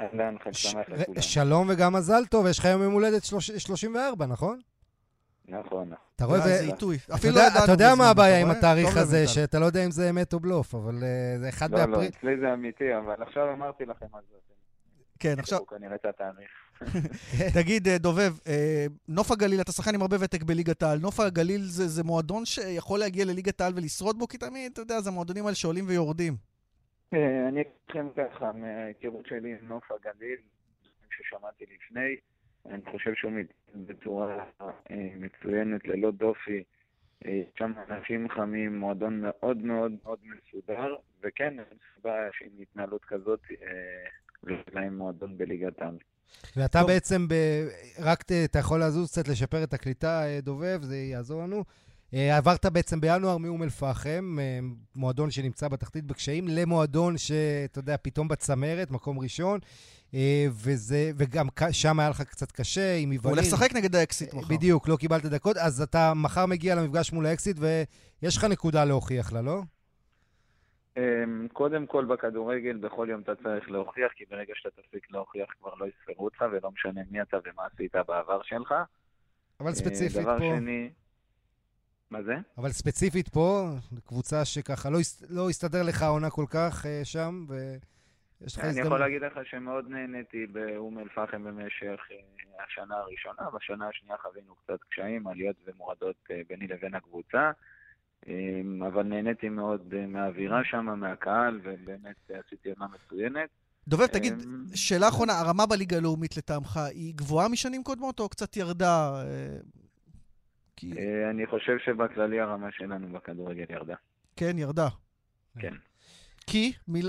אהלן, חג שמח לכולם. שלום וגם מזל טוב, יש לך היום יום הולדת 34, נכון? נכון. אתה רואה, זה עיתוי. אפילו לא ידענו. אתה יודע מה הבעיה עם התאריך הזה, שאתה לא יודע אם זה אמת או בלוף, אבל אה, זה אחד באפריל. לא, לא, אצלי זה אמיתי, אבל עכשיו אמרתי לכם על זה. כן, עכשיו... כנראה את התאריך. <laughs> תגיד, אה, דובב, אה, נוף הגליל, אתה שחקן עם הרבה ותק בליגת העל. נוף הגליל זה, זה מועדון שיכול להגיע לליגת העל ולשרוד בו? כי תמיד, אתה יודע, זה מועדונים האלה שעולים ויורדים. אני אגיד לכם ככה, מההיכרות שלי עם נוף הגליל, ששמעתי לפני, אני חושב שהוא מתנהל בצורה אה, מצוינת, ללא דופי. אה, שם אנשים חמים, מועדון מאוד מאוד מאוד מסודר, וכן, אין סיבה שעם התנהלות כזאת אה, להם מועדון בליגת העל. ואתה טוב. בעצם, ב... רק ת... אתה יכול לזוז קצת, לשפר את הקליטה, דובב, זה יעזור לנו. עברת בעצם בינואר מאום אל-פחם, מועדון שנמצא בתחתית בקשיים, למועדון שאתה יודע, פתאום בצמרת, מקום ראשון. אה, וזה, וגם שם היה לך קצת קשה עם הוא יוונית. הולך לשחק נגד האקסיט מחר. בדיוק, לא קיבלת דקות, אז אתה מחר מגיע למפגש מול האקסיט, ויש לך נקודה להוכיח לה, לא? אמ, קודם כל בכדורגל, בכל יום אתה צריך להוכיח, כי ברגע שאתה תפסיק להוכיח כבר לא יספרו אותך, ולא משנה מי אתה ומה עשית בעבר שלך. אבל אה, ספציפית דבר פה, שני... מה זה? אבל ספציפית פה, קבוצה שככה לא, הס- לא הסתדר לך העונה כל כך אה, שם, ויש לך אני הזדמנות. יכול להגיד לך שמאוד נהניתי באום אל-פחם במשך אה, השנה הראשונה. בשנה השנייה חווינו קצת קשיים, עליות ומורדות אה, ביני לבין הקבוצה. אה, אבל נהניתי מאוד אה, מהאווירה שם, מהקהל, ובאמת עשיתי עונה מצוינת. דובב, תגיד, אמ, שאלה אחרונה, הרמה בליגה הלאומית לטעמך היא גבוהה משנים קודמות או קצת ירדה? כי... אני חושב שבכללי הרמה שלנו בכדורגל ירדה. כן, ירדה. כן. כי? מיל...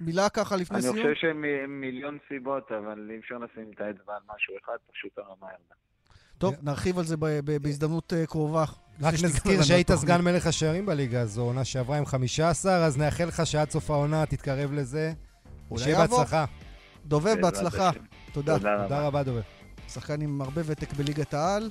מילה ככה לפני אני סיום? חושב שמיליון סיבות, אבל אי אפשר לשים את האצבע על משהו אחד, פשוט הרמה ירדה. טוב, נרחיב על זה בהזדמנות אה, קרובה. רק נזכיר שהיית. סגן מלך השערים בליגה הזו, עונה שעברה עם 15, אז נאחל לך שעד סוף העונה תתקרב לזה. אולי שיהיה. בהצלחה. דובב, בהצלחה. תודה. תודה רבה. דובר. שחקן עם הרבה ותק בליגת העל,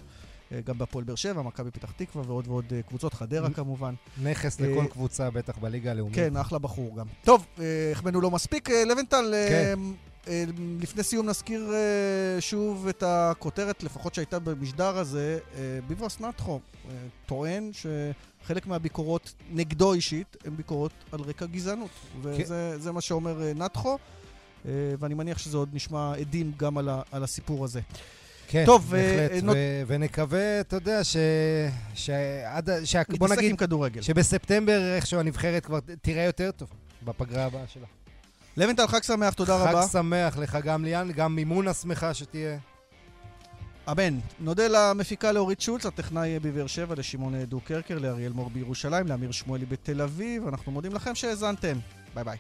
גם בהפועל באר שבע, מכבי פתח תקווה ועוד ועוד אה, קבוצות, חדרה כמובן. נכס אה, לכל קבוצה, בטח בליגה הלאומית. כן, אחלה בחור גם. טוב, אה, החמאנו לא מספיק. אה, לבנטל, אה, כן. אה, לפני סיום נזכיר אה, שוב את הכותרת, לפחות שהייתה במשדר הזה. אה, ביברס נטחו אה, טוען שחלק מהביקורות נגדו אישית הן ביקורות על רקע גזענות. וזה זה מה שאומר אה, נטחו, אה, ואני מניח שזה עוד נשמע עדים גם על, ה, על הסיפור הזה. כן, טוב, אה, בהחלט. אה, ו- נות- ונקווה, אתה יודע, ש... שעד... ה- שה... בוא נגיד עם כדורגל. שבספטמבר איכשהו הנבחרת כבר תראה יותר טוב בפגרה הבאה שלה. לבנטל, חג שמח, תודה רבה. חג שמח לך גם ליאן, גם מימונה שמחה שתהיה. אמן. נודה למפיקה לאורית שולץ, הטכנאי בבאר שבע, לשמעון דו קרקר, לאריאל מור בירושלים, לאמיר שמואלי בתל אביב. אנחנו מודים לכם שהאזנתם. ביי ביי.